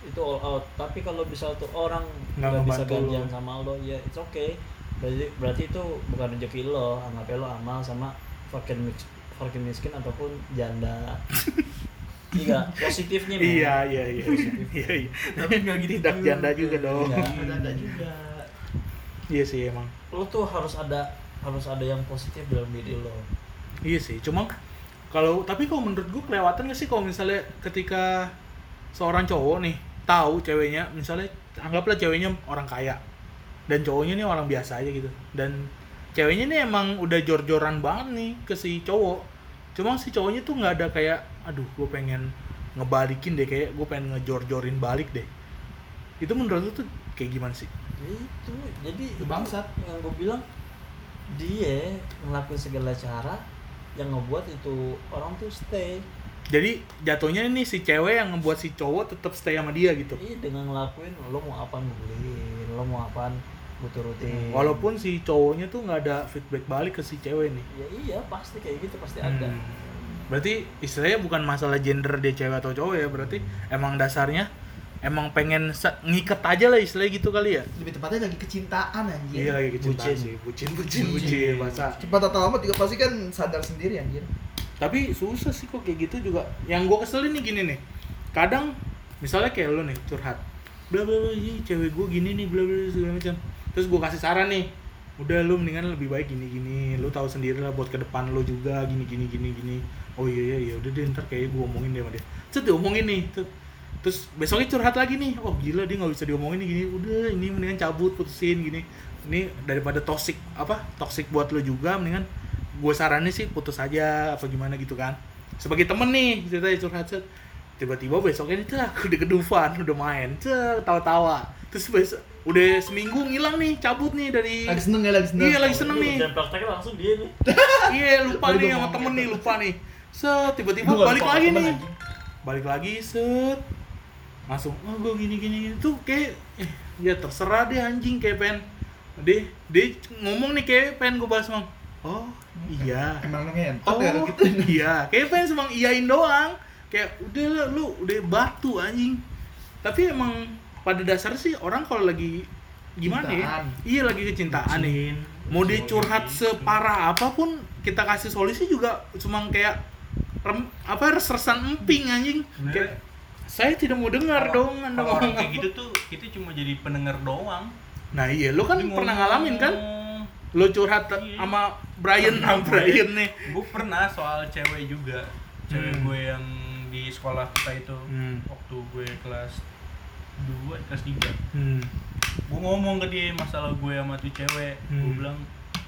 Speaker 4: itu all out tapi kalau bisa tuh orang
Speaker 1: Nggak
Speaker 4: bisa gantian sama lo ya it's okay berarti berarti itu bukan rezeki lo anggapnya lo amal sama fakir mis- fakir miskin ataupun janda iya positifnya.
Speaker 1: Iya iya iya iya iya.
Speaker 3: Tapi nggak gitu
Speaker 1: Tidak
Speaker 3: juga.
Speaker 1: janda juga dong.
Speaker 4: Iya.
Speaker 5: Ada ada juga.
Speaker 1: Iya sih emang.
Speaker 4: lo tuh harus ada harus ada yang positif dalam diri lo
Speaker 1: Iya sih. Cuma kalau tapi kalau menurut gue kelewatan gak sih kalau misalnya ketika seorang cowok nih tahu ceweknya misalnya anggaplah ceweknya orang kaya dan cowoknya nih orang biasa aja gitu dan ceweknya nih emang udah jor-joran banget nih ke si cowok cuma si cowoknya tuh nggak ada kayak aduh gue pengen ngebalikin deh kayak gue pengen ngejor-jorin balik deh. Itu menurut lu tuh kayak gimana sih?
Speaker 4: Itu jadi
Speaker 5: bangsat.
Speaker 4: yang gue bilang dia ngelakuin segala cara yang ngebuat itu orang tuh stay.
Speaker 1: Jadi jatuhnya nih si cewek yang ngebuat si cowok tetap stay sama dia gitu?
Speaker 4: Iya dengan ngelakuin lo mau apaan gue beliin lo mau apaan gue turutin?
Speaker 1: Walaupun si cowoknya tuh nggak ada feedback balik ke si cewek nih.
Speaker 4: Ya iya pasti kayak gitu pasti ada.
Speaker 1: Hmm. Berarti istilahnya bukan masalah gender dia cewek atau cowok ya berarti emang dasarnya emang pengen ngiket aja lah istilahnya gitu kali ya.
Speaker 5: Lebih tepatnya lagi kecintaan anjir.
Speaker 1: iya lagi kecintaan
Speaker 4: Bucin.
Speaker 1: sih. bucin bucin bucin. Masa?
Speaker 5: Cepat atau lambat juga pasti kan sadar sendiri anjir.
Speaker 1: tapi susah sih kok kayak gitu juga. Yang gue keselin nih gini nih. Kadang misalnya kayak lo nih curhat. Bla bla bla cewek gue gini nih bla bla bla, segala macam. Terus gue kasih saran nih udah lu mendingan lebih baik gini gini lu tahu sendiri lah buat ke depan lu juga gini gini gini gini oh iya iya iya. Udah deh ntar kayak gue omongin deh sama dia. Terus diomongin nih Terus- terus besoknya curhat lagi nih. Oh gila dia nggak bisa diomongin nih gini. Udah ini mendingan cabut putusin gini. Ini daripada toxic apa toxic buat lu juga mendingan gue saranin sih putus aja apa gimana gitu kan. Sebagai temen nih ceritanya curhat set tiba-tiba besoknya nih cak udah kedufan udah main cak tawa-tawa terus besok udah seminggu ngilang nih cabut nih dari
Speaker 5: Lagi seneng ya lagi seneng.
Speaker 1: iya lagi seneng nih.
Speaker 4: dan prakteknya langsung dia nih.
Speaker 1: Iya lupa nih sama temen nih
Speaker 5: gitu.
Speaker 1: lupa nih set tiba-tiba balik
Speaker 5: lupa
Speaker 1: lagi nih balik lagi set langsung oh gue gini gini gini tuh kayak eh, ya terserah deh anjing kayak pengen dia dia ngomong nih kayak pengen gue bahas mang oh iya
Speaker 5: Emang ngentot
Speaker 1: Oh
Speaker 5: ya gitu.
Speaker 1: iya, kayak pengen semang iyain doang. Kayak udah lah lu udah batu anjing. Tapi emang pada dasarnya sih orang kalau lagi gimana ya?
Speaker 5: Cintaan.
Speaker 1: Iya lagi kecintaan nih. Mau dia curhat separah apa pun kita kasih solusi juga cuma kayak rem, apa res-resan emping anjing. Kayak saya tidak mau dengar
Speaker 3: Kalau-
Speaker 1: dong Anda
Speaker 3: kalau orang kayak
Speaker 1: apa."
Speaker 3: gitu tuh kita cuma jadi pendengar doang
Speaker 1: Nah iya, lu kan
Speaker 3: Dia
Speaker 1: pernah ngalamin kan? Lu curhat
Speaker 3: Iya.
Speaker 1: sama Brian,
Speaker 3: Pernah
Speaker 1: sama
Speaker 3: gue.
Speaker 1: Brian nih.
Speaker 3: gue pernah soal cewek juga cewek
Speaker 1: Hmm.
Speaker 3: gue yang di sekolah kita itu
Speaker 1: Hmm.
Speaker 3: waktu gue kelas 2 kelas 3
Speaker 1: Hmm.
Speaker 3: gue ngomong ke dia masalah gue sama tuh cewek gue
Speaker 1: Hmm.
Speaker 3: bilang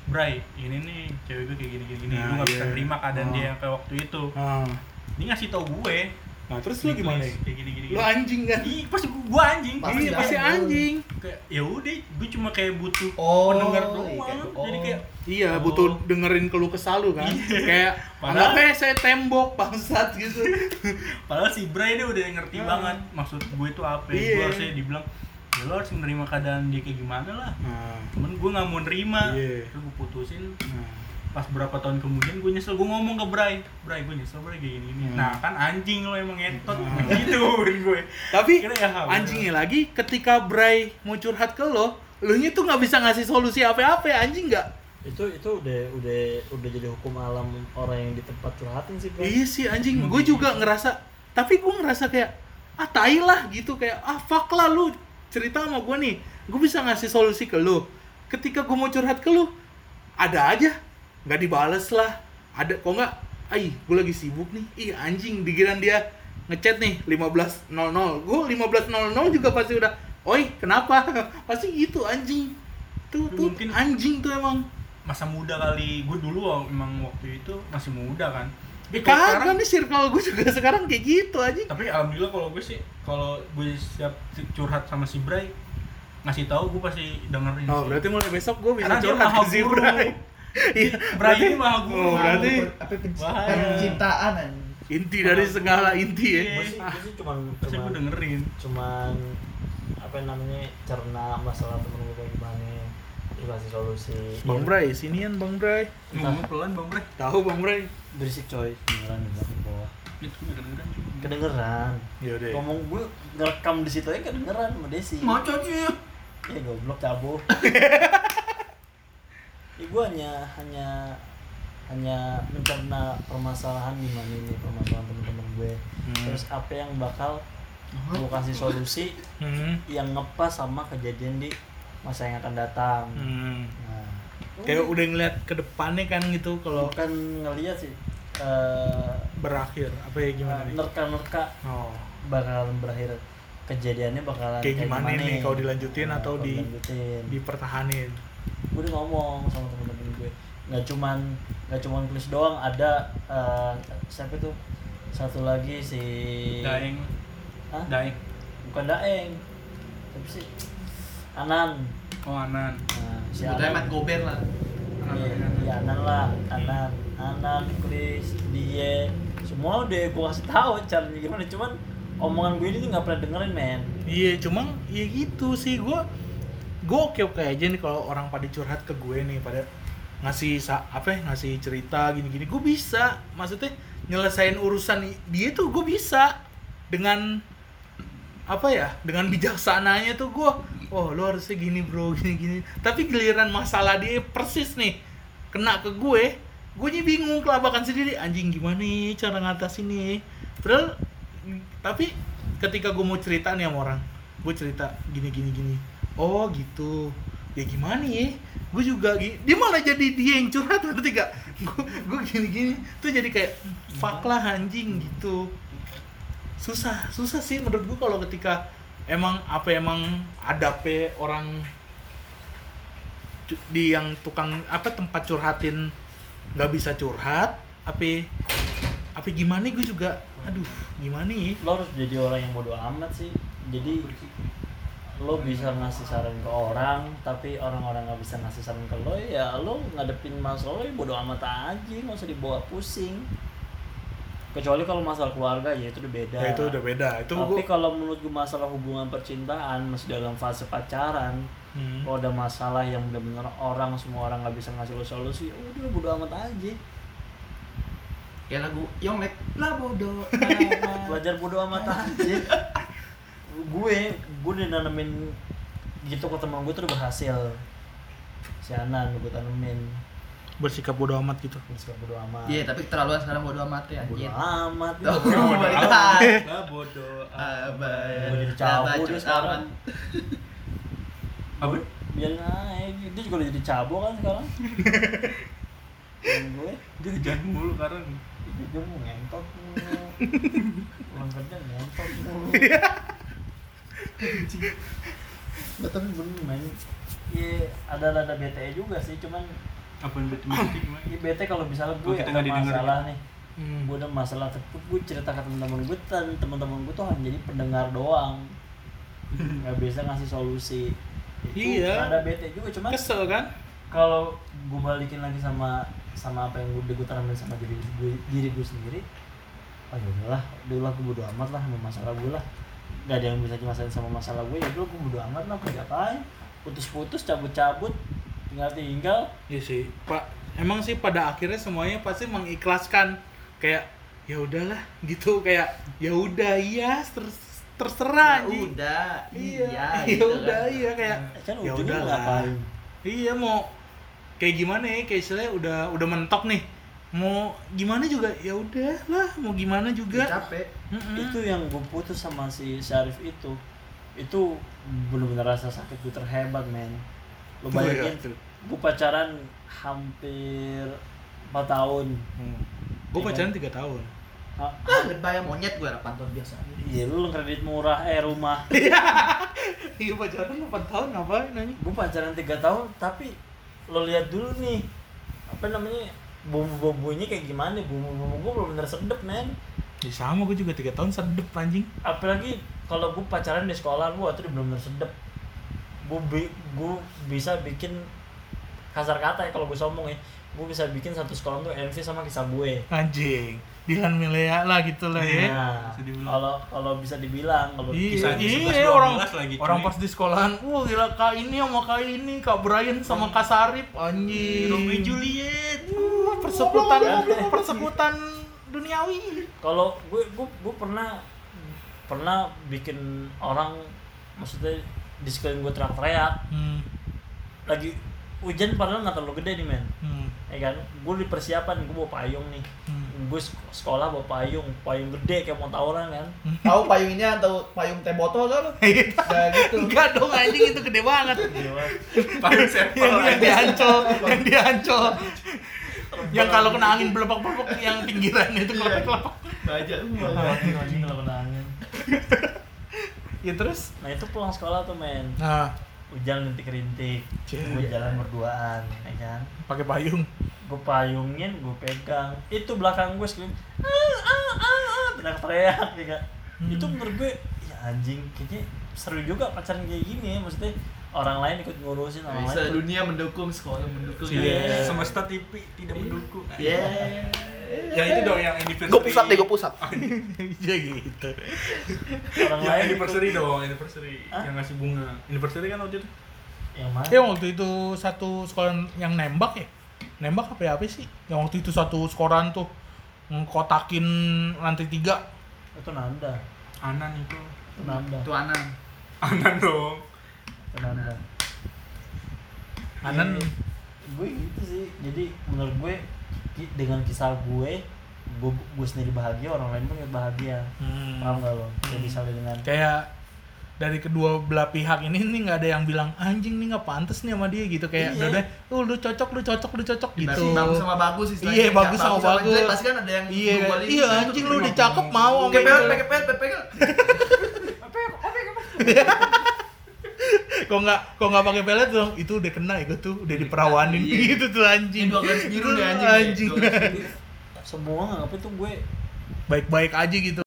Speaker 3: Bray, ini nih cewek gue kayak gini gini gini,
Speaker 1: Nah,
Speaker 3: gue gak bisa
Speaker 1: iya.
Speaker 3: terima keadaan
Speaker 1: Oh.
Speaker 3: dia yang kayak waktu itu.
Speaker 1: Ah.
Speaker 3: Dia ngasih tau gue.
Speaker 1: Nah, terus lu gimana?
Speaker 3: Ditulis Kayak gini gini.
Speaker 1: Lu anjing kan?
Speaker 3: Ih, pasti gue, gue anjing.
Speaker 5: Pasti
Speaker 1: Iya, pasti
Speaker 5: anjing.
Speaker 1: anjing.
Speaker 3: Kayak ya udah, gue cuma kayak butuh
Speaker 5: Oh,
Speaker 3: pendengar
Speaker 5: iya,
Speaker 3: doang.
Speaker 5: kayak-
Speaker 3: Jadi
Speaker 5: oh.
Speaker 3: kayak
Speaker 1: Iya,
Speaker 3: Oh.
Speaker 1: butuh dengerin keluh kesah lu kan. Kayak
Speaker 3: Padahal-
Speaker 1: anggapnya saya tembok bangsat gitu.
Speaker 3: Padahal si Bray dia udah ngerti
Speaker 1: Ah.
Speaker 3: banget maksud gue itu apa.
Speaker 1: Iya.
Speaker 3: Gue harusnya dibilang ya lo harus menerima keadaan dia kayak gimana lah.
Speaker 1: Nah,
Speaker 3: Cuman gue nggak mau nerima.
Speaker 1: Iya.
Speaker 3: Terus gue putusin.
Speaker 1: nah.
Speaker 3: Pas berapa tahun kemudian gue nyesel, gue ngomong ke Bray, Bray gue nyesel Bray kayak gini, gini.
Speaker 1: Hmm.
Speaker 3: Nah kan anjing lo emang ngentot,
Speaker 1: Hmm.
Speaker 3: gitu gue.
Speaker 1: Tapi
Speaker 3: Kira ya,
Speaker 1: anjingnya lagi ketika Bray mau curhat ke lo, lu nya tuh nggak bisa ngasih solusi apa-apa ya, anjing nggak?
Speaker 4: itu itu udah udah udah jadi hukum alam orang yang di tempat curhatin sih bro
Speaker 1: Iya sih anjing, gue juga ngerasa tapi gue ngerasa kayak ah tai lah gitu kayak ah fuck lah lu cerita sama gue nih gue bisa ngasih solusi ke lu. Ketika gue mau curhat ke lu ada aja. Nggak dibales lah. Ada kok nggak? Ay gue lagi sibuk nih. Ih anjing dikiran dia ngechat nih 15.00 gue 15.00 juga pasti udah oi kenapa? Pasti gitu anjing. Tuh tuh
Speaker 3: Mungkin-
Speaker 1: anjing tuh emang.
Speaker 3: masa muda kali. Gue dulu emang waktu itu masih muda kan Tapi
Speaker 1: kagak
Speaker 3: sekarang-
Speaker 1: nih circle gue juga sekarang kayak gitu aja.
Speaker 3: tapi alhamdulillah kalau gue sih kalau gue siap curhat sama si Bray ngasih tahu gue pasti dengerin
Speaker 1: Oh
Speaker 3: sih.
Speaker 1: berarti mulai besok gue bisa
Speaker 3: Karena
Speaker 1: curhat ke si. Bray. Iya, berarti
Speaker 3: ini maha guru.
Speaker 1: Oh, berarti
Speaker 5: apa penc-
Speaker 3: Bahaya.
Speaker 5: pencintaan anjing.
Speaker 1: inti dari segala inti ya.
Speaker 3: Iya.
Speaker 4: gue sih, gue cuman
Speaker 3: gue
Speaker 4: cuman,
Speaker 3: dengerin
Speaker 4: cuman apa namanya cerna masalah temen gue kayak gimana terus kasih solusi
Speaker 1: Bang
Speaker 4: Ya,
Speaker 1: Bray, sinian Bang Bray.
Speaker 3: ngomong pelan bang Bray.
Speaker 1: Tahu Bang Bray?
Speaker 4: berisik coy. Beneran di belakang bawah
Speaker 3: itu dengerin
Speaker 4: kedengeran
Speaker 1: Ya udah.
Speaker 4: ngomong gue ngerekam di situ aja kedengeran sama Desi.
Speaker 3: Cuci
Speaker 4: ya goblok cabo. Ya gue hanya hanya hanya mencerna permasalahan gimana ini permasalahan temen-temen gue.
Speaker 1: Hmm.
Speaker 4: terus apa yang bakal gue kasih solusi
Speaker 1: Hmm.
Speaker 4: yang ngepas sama kejadian di masa yang akan datang
Speaker 1: Hmm.
Speaker 4: nah
Speaker 1: Kayak udah ngeliat ke depannya kan gitu kalau
Speaker 4: bukan ngeliat sih eh
Speaker 1: berakhir apa ya gimana nih?
Speaker 4: nerka-nerka
Speaker 1: Oh.
Speaker 4: bakalan berakhir kejadiannya bakalan
Speaker 1: Kayak gimana nih, kalau dilanjutin
Speaker 4: Nah,
Speaker 1: atau
Speaker 4: kalau
Speaker 1: di-
Speaker 4: dilanjutin.
Speaker 1: Dipertahanin.
Speaker 4: gue udah ngomong sama temen-temen gue nggak cuman nggak cuman tulis doang ada eh, siapa tuh satu lagi si
Speaker 3: daeng
Speaker 4: Hah?
Speaker 3: daeng
Speaker 4: bukan daeng tapi si Anan.
Speaker 3: Oh anan.
Speaker 4: Nah, si
Speaker 5: Sebetulnya Mat
Speaker 4: Anan
Speaker 5: Gober lah.
Speaker 4: Iya, iya, Anan lah Anan. Anan Chris dia semua udah gue kasih tahu caranya gimana cuman omongan gue ini tuh nggak pernah dengerin men.
Speaker 1: Iya, cuma ya gitu sih. Gue gue oke oke aja nih kalau orang pada curhat ke gue nih pada ngasih sa- apa ya ngasih cerita gini gini gue bisa maksudnya nyelesain urusan dia tuh gue bisa dengan apa ya dengan bijaksananya tuh gue oh lo harusnya gini bro gini gini. Tapi giliran masalah dia persis nih. Kena ke gue gue bingung kelabakan sendiri. Anjing gimana nih cara ngatasin nih? Padahal tapi ketika gue mau cerita nih sama orang gue cerita gini gini gini. Oh gitu. Ya gimana ya gue juga gi- dia malah jadi dia yang curhat ngerti gak gue gini gini. Tuh jadi kayak fuck lah anjing gitu. Susah susah sih menurut gue kalau ketika emang apa emang adabnya orang cu- di yang tukang apa tempat curhatin nggak bisa curhat? Apa apa gimana gue juga? Aduh gimana ya?
Speaker 4: Lo harus jadi orang yang bodoh amat sih. Jadi lo bisa ngasih saran ke orang tapi orang-orang nggak bisa ngasih saran ke lo ya lo ngadepin masalah lo ya bodoh amat aja nggak usah dibawa pusing kecuali kalau masalah keluarga ya itu udah beda.
Speaker 1: Ya itu udah beda. Itu
Speaker 4: tapi
Speaker 1: gue
Speaker 4: kalau menurut gue masalah hubungan percintaan masih dalam fase pacaran
Speaker 1: Hmm.
Speaker 4: kalau ada masalah yang benar-benar orang semua orang nggak bisa ngasih lo solusi ya udah bodoh amat aja.
Speaker 5: Kayak lagu Yonglek lah bodoh.
Speaker 4: belajar bodo amat aja. Gue gue udah nanemin gitu ke teman gue tuh udah berhasil. Si Anan gue tanemin
Speaker 1: bersikap bodoh amat gitu.
Speaker 4: Suka bodo amat.
Speaker 5: Iya, tapi terlaluan sekarang bodoh amat ya.
Speaker 4: bodo amat.
Speaker 3: Lah bodoh
Speaker 5: Abah.
Speaker 4: Gue jadi cabut
Speaker 5: Abah,
Speaker 4: dia sekarang.
Speaker 3: apa?
Speaker 4: Biarin aja dia juga udah jadi cabo kan sekarang. Gue.
Speaker 3: Dia jangan mulu karena
Speaker 4: dia mau ngentot mulu. pulang kerja ngentot mulu. Nggak, tapi bener men. Iya, ada ada BTE juga sih, cuman
Speaker 3: apa yang betul betul
Speaker 4: Iya bete kalau misalnya gue
Speaker 3: kita
Speaker 4: ada
Speaker 3: nggak didengerin.
Speaker 4: masalah nih.
Speaker 1: Hmm.
Speaker 4: gue ada masalah tapi gue cerita ke teman-teman gue dan teman-teman gue tuh hanya jadi pendengar doang. Nggak bisa ngasih solusi. Itu
Speaker 1: Iya.
Speaker 4: ada bete juga cuman
Speaker 1: kesel kan?
Speaker 4: kalau gue balikin lagi sama sama apa yang gue tanamin sama diri gue diri gue sendiri oh ya udahlah dulu lah gue bodo amat lah sama masalah gue lah. Gak ada yang bisa dimasain sama masalah gue ya dulu gue bodo amat lah gue ngapain putus-putus cabut-cabut tinggal tinggal.
Speaker 1: Iya sih, Pak. Emang sih pada akhirnya semuanya pasti mengikhlaskan. Kayak ya udahlah gitu. Kayak ya udah iya ter- terserah
Speaker 5: Ya udah,
Speaker 1: Iya,
Speaker 5: iya,
Speaker 1: ya
Speaker 5: gitu
Speaker 1: udah
Speaker 5: kan.
Speaker 1: iya kayak
Speaker 4: kan
Speaker 1: ya udahlah.
Speaker 4: ngapain?
Speaker 1: Iya mau kayak gimana ya? Kayak istilahnya udah udah mentok nih. Mau gimana juga? Ya udah lah mau gimana juga?
Speaker 5: Capek.
Speaker 1: Mm-mm.
Speaker 4: itu yang gue putus sama si Syarif itu. Itu bener-bener rasa sakit gue terhebat men. Lo
Speaker 1: Oh, iya,
Speaker 4: bayangin
Speaker 1: tuh.
Speaker 4: Gue pacaran hampir 4 tahun.
Speaker 1: Gue
Speaker 4: Iya
Speaker 1: pacaran
Speaker 4: kan?
Speaker 1: tiga tahun.
Speaker 4: Ha-
Speaker 5: ah bayar monyet gue 8 tahun biasa.
Speaker 4: Iya lu kredit murah eh rumah.
Speaker 1: Iya. Pacaran 8 tahun ngapain nanya?
Speaker 4: Gue pacaran tiga tahun tapi lo lihat dulu nih apa namanya bumbu-bumbunya kayak gimana? Bumbu-bumbu gue belum bener sedep men.
Speaker 1: Ya sama gue juga tiga tahun sedep anjing.
Speaker 4: Apalagi kalau gue pacaran di sekolah gue itu belum bener sedep. Gue bi gue bisa bikin kasar kata ya kalau gue sombong ya gue bisa bikin satu sekolah tuh envy sama kisah gue
Speaker 1: anjing Dilan Milea lah gitu lah ya
Speaker 4: Nah,
Speaker 3: bisa dibilang.
Speaker 4: kalau kalau bisa dibilang kalau
Speaker 1: Iya,
Speaker 3: Kisah di
Speaker 1: iya
Speaker 3: 11,
Speaker 1: orang
Speaker 3: 12 lagi,
Speaker 1: orang pas di sekolahan, wah gila kak ini sama kak ini, kak Brian sama kak Sarip, anjing.
Speaker 3: Romeo Juliet.
Speaker 1: Wah, persekutan persekutan duniawi.
Speaker 4: kalau gue gue gue pernah pernah bikin orang maksudnya di sekeliling gue teriak-teriak
Speaker 1: Hmm,
Speaker 4: lagi hujan padahal nggak terlalu gede nih men.
Speaker 1: Hmm,
Speaker 4: ya kan? Gue di persiapan gue bawa payung nih.
Speaker 1: Hmm.
Speaker 4: gue sek- sekolah bawa payung payung gede kayak mau tawuran kan?
Speaker 5: Tahu payung ini atau payung teh botol kan Kayak gitu.
Speaker 1: Enggak dong anjing itu gede banget.
Speaker 3: Paling sampel
Speaker 1: yang, diancol, yang diancol. yang kalau kena angin belepok-belepok yang pinggiran itu kelepek-kelepek.
Speaker 5: baja
Speaker 4: anjing kalau kena angin.
Speaker 1: Ya terus?
Speaker 4: nah itu pulang sekolah tuh men.
Speaker 1: Nah,
Speaker 4: hujan rintik-rintik gue jalan berduaan ya kan?
Speaker 1: Pakai payung.
Speaker 4: gue payungin gue pegang. Itu belakang gue scream ah ah ah ah. Teriak-teriak ya kan?
Speaker 1: Hmm.
Speaker 4: itu menurut gue ya anjing kayaknya seru juga pacaran kayak gini ya maksudnya orang lain ikut ngurusin orang lain ikut-
Speaker 5: dunia mendukung sekolah mendukung
Speaker 1: Iya.
Speaker 3: Semesta TV tidak mendukung.
Speaker 5: Iya.
Speaker 3: Ya itu dong yang anniversary.
Speaker 5: gue pusat deh gue pusat
Speaker 1: Iya gitu.
Speaker 4: orang
Speaker 3: Yang
Speaker 4: lain
Speaker 3: anniversary
Speaker 4: ikut-
Speaker 3: dong, anniversary.
Speaker 4: Hah?
Speaker 3: Yang ngasih bunga. Anniversary kan waktu itu.
Speaker 4: yang mana
Speaker 1: Ya waktu itu satu sekolah yang nembak ya. Nembak apa ya apa sih? Yang waktu itu satu sekoran tuh ngkotakin lantai tiga.
Speaker 4: itu nanda
Speaker 3: Anan itu.
Speaker 4: itu nanda
Speaker 5: itu anan
Speaker 3: Anan dong.
Speaker 4: Itu nanda
Speaker 1: Anan
Speaker 4: Iya, gue gitu sih jadi menurut gue dengan kisah gue gue gue sendiri bahagia orang lain pun bahagia
Speaker 1: Hmm.
Speaker 4: paham gak lo jadi saling dengan
Speaker 1: kayak dari kedua belah pihak ini nih nggak ada yang bilang anjing nih nggak pantas nih sama dia gitu kayak
Speaker 4: Iya.
Speaker 1: udah deh oh, lu cocok lu cocok lu cocok gitu
Speaker 5: Dibanding bagus sama bagus sih
Speaker 1: Iya, bagus sama bagus.
Speaker 5: jelek, pasti kan ada yang
Speaker 1: iya iya
Speaker 5: gitu.
Speaker 1: anjing lu udah cakep mau sama
Speaker 5: Kepet,
Speaker 1: dia.
Speaker 5: kepet, kepet, kepet.
Speaker 1: Kok nggak kok nggak pakai pelet dong itu udah kena itu tuh udah diperawanin
Speaker 5: Iya.
Speaker 1: gitu tuh anjing
Speaker 5: dua garis biru nih, anjing.
Speaker 1: anjing
Speaker 5: biru.
Speaker 4: semua nganggap itu gue
Speaker 1: baik-baik aja gitu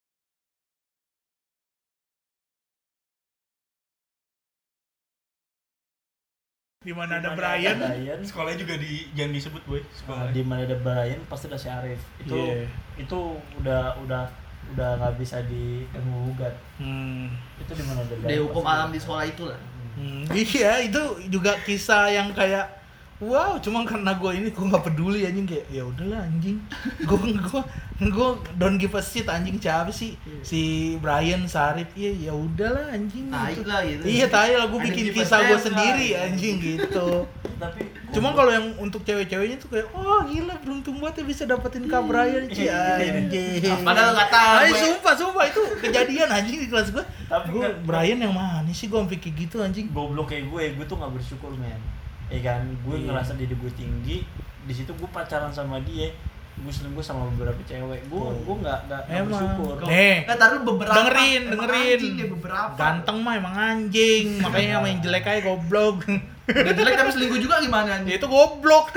Speaker 1: di mana ada Brian
Speaker 4: Brian
Speaker 3: Sekolahnya juga di jangan disebut boy.
Speaker 4: Nah,
Speaker 3: Sekolah.
Speaker 4: di mana ada Brian pasti ada Syarif itu
Speaker 1: Iya.
Speaker 4: itu udah udah udah nggak bisa diganggu gugat
Speaker 1: hmm.
Speaker 4: itu di mana ada
Speaker 5: Dari
Speaker 4: Brian
Speaker 5: hukum
Speaker 4: pasti
Speaker 5: alam
Speaker 4: ada.
Speaker 5: di sekolah itu lah.
Speaker 1: Hmm, iya itu juga kisah yang kayak wow cuma karena gue ini gue nggak peduli anjing kayak ya udahlah anjing gue gue gue don't give a shit anjing siapa sih si Brian Sarip iya ya udahlah anjing
Speaker 5: Tai
Speaker 1: gitu.
Speaker 5: lah gitu.
Speaker 1: iya tai lah gue bikin kisah gue
Speaker 5: damn lah,
Speaker 1: sendiri
Speaker 5: gitu.
Speaker 1: anjing gitu
Speaker 4: tapi
Speaker 1: cuma kalau yang untuk cewek-ceweknya tuh kayak oh gila beruntung banget ya bisa dapetin kak Brian sih
Speaker 4: Iya.
Speaker 1: anjing
Speaker 5: Padahal nggak tahu,
Speaker 1: Ay,
Speaker 5: gue.
Speaker 1: sumpah sumpah itu kejadian anjing di kelas gue
Speaker 4: Tapi
Speaker 1: gue
Speaker 4: nggak-
Speaker 1: Brian yang mana sih gue kayak gitu anjing
Speaker 4: goblok kayak gue gue tuh nggak bersyukur men ya kan gue
Speaker 1: Iya.
Speaker 4: ngerasa diri gue tinggi di situ gue pacaran sama dia gue selingkuh sama beberapa cewek gue
Speaker 1: Oh.
Speaker 4: gue nggak nggak bersyukur
Speaker 1: Nih.
Speaker 5: Nah, taruh beberapa.
Speaker 1: dengerin dengerin
Speaker 5: anjing beberapa.
Speaker 1: ganteng mah emang anjing makanya main jelek aja goblok
Speaker 5: Udah jelek tapi selingkuh juga gimana
Speaker 1: ya
Speaker 5: anjing?
Speaker 1: itu goblok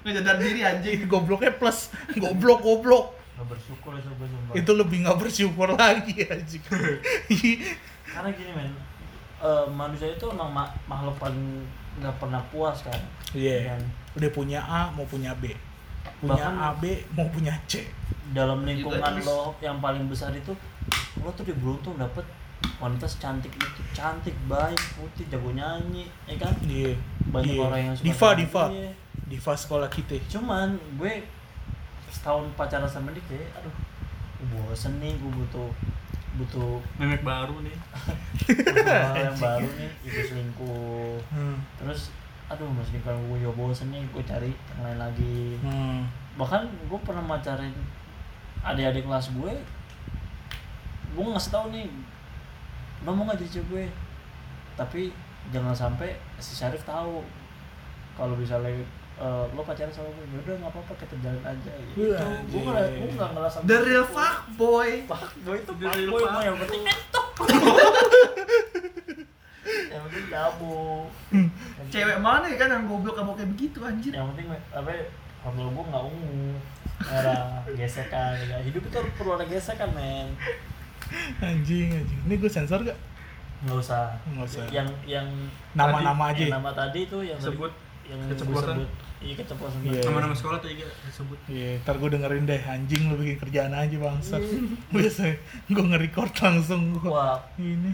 Speaker 5: Nggak sadar diri anjing.
Speaker 1: gobloknya plus goblok goblok
Speaker 4: nggak bersyukur itu gue sumpah
Speaker 1: itu lebih nggak bersyukur lagi anjing
Speaker 4: karena gini men eh, manusia itu emang ma- makhluk paling nggak pernah puas kan.
Speaker 1: Iya.
Speaker 4: Dan
Speaker 1: udah punya A mau punya B. Punya
Speaker 4: Bahkan-
Speaker 1: A B mau punya C.
Speaker 4: dalam lingkungan lo yang paling besar itu lo tuh diberuntung dapet wanita secantik itu. Cantik baik putih jago nyanyi ya kan?
Speaker 1: Iya.
Speaker 4: Banyak
Speaker 1: Iya.
Speaker 4: orang yang suka
Speaker 1: diva diva.
Speaker 4: Dia.
Speaker 1: diva sekolah kita.
Speaker 4: Cuman gue setahun pacaran sama dia kayak aduh gue bosen nih gue butuh butuh
Speaker 3: Memek baru nih.
Speaker 4: hal yang baru nih itu selingkuh.
Speaker 1: Hmm.
Speaker 4: Terus aduh mas kalau gue juga bosen nih gue cari yang lain lagi.
Speaker 1: Hmm.
Speaker 4: bahkan gue pernah macarin adik-adik kelas gue gue ngasih tahu nih lo mau nggak jadi cewek? Gue tapi jangan sampai si Syarif tahu kalau misalnya eh, lo pacaran sama gue? Ya udah nggak apa-apa kita jalan aja gitu. Gue nggak gue nggak ngerasa
Speaker 5: The real fuck boy.
Speaker 4: fuck boy itu
Speaker 3: The
Speaker 4: fuck. Boy mah yang penting entok yang penting kamu
Speaker 5: Cewek mana ya kan yang goblok kamu kayak begitu anjir.
Speaker 4: yang penting apa handle gue nggak ungu merah gesekan ya. hidup itu perlu ada gesekan men
Speaker 1: Anjing, anjing. Ini gue sensor gak?
Speaker 4: nggak usah
Speaker 1: Nggak usah.
Speaker 4: yang yang
Speaker 1: Nama-nama
Speaker 4: tadi-
Speaker 1: aja.
Speaker 4: yang nama tadi itu yang tadi-
Speaker 3: Sebut.
Speaker 4: yang
Speaker 3: Keceplosan.
Speaker 4: sebut iya keceplosan
Speaker 1: Iya.
Speaker 3: Nama-nama sekolah tadi gak disebut.
Speaker 1: Iya, ntar gue dengerin deh anjing lu bikin kerjaan aja bangsat. Biasa gue nge-record langsung gue.
Speaker 4: wah
Speaker 1: Ini.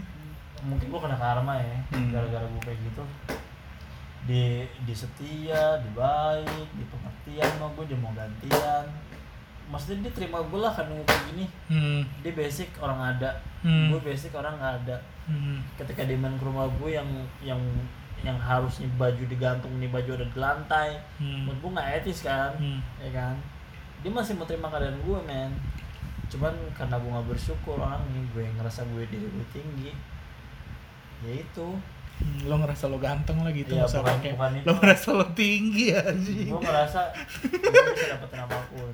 Speaker 4: mungkin gue kena karma ya
Speaker 1: Hmm.
Speaker 4: gara-gara gue kayak gitu di di setia di baik di pengertian sama gue dia mau gantian maksudnya dia terima gue lah karena gue kayak gini
Speaker 1: Hmm.
Speaker 4: dia basic orang ada
Speaker 1: Hmm.
Speaker 4: gue basic orang nggak ada
Speaker 1: Hmm.
Speaker 4: ketika dia main ke rumah gue yang yang yang harusnya baju digantung nih baju ada di lantai
Speaker 1: Hmm.
Speaker 4: menurut gue nggak etis kan
Speaker 1: Hmm.
Speaker 4: ya kan dia masih mau terima keadaan gue men cuman karena gue nggak bersyukur orang nih gue ngerasa gue diri gue tinggi ya itu
Speaker 1: Lo ngerasa lo ganteng lah gitu
Speaker 4: Iya, bukan-
Speaker 1: pakai.
Speaker 4: bukan itu.
Speaker 1: Lo ngerasa lo tinggi anjing.
Speaker 4: gue ngerasa gue bisa dapetin apa pun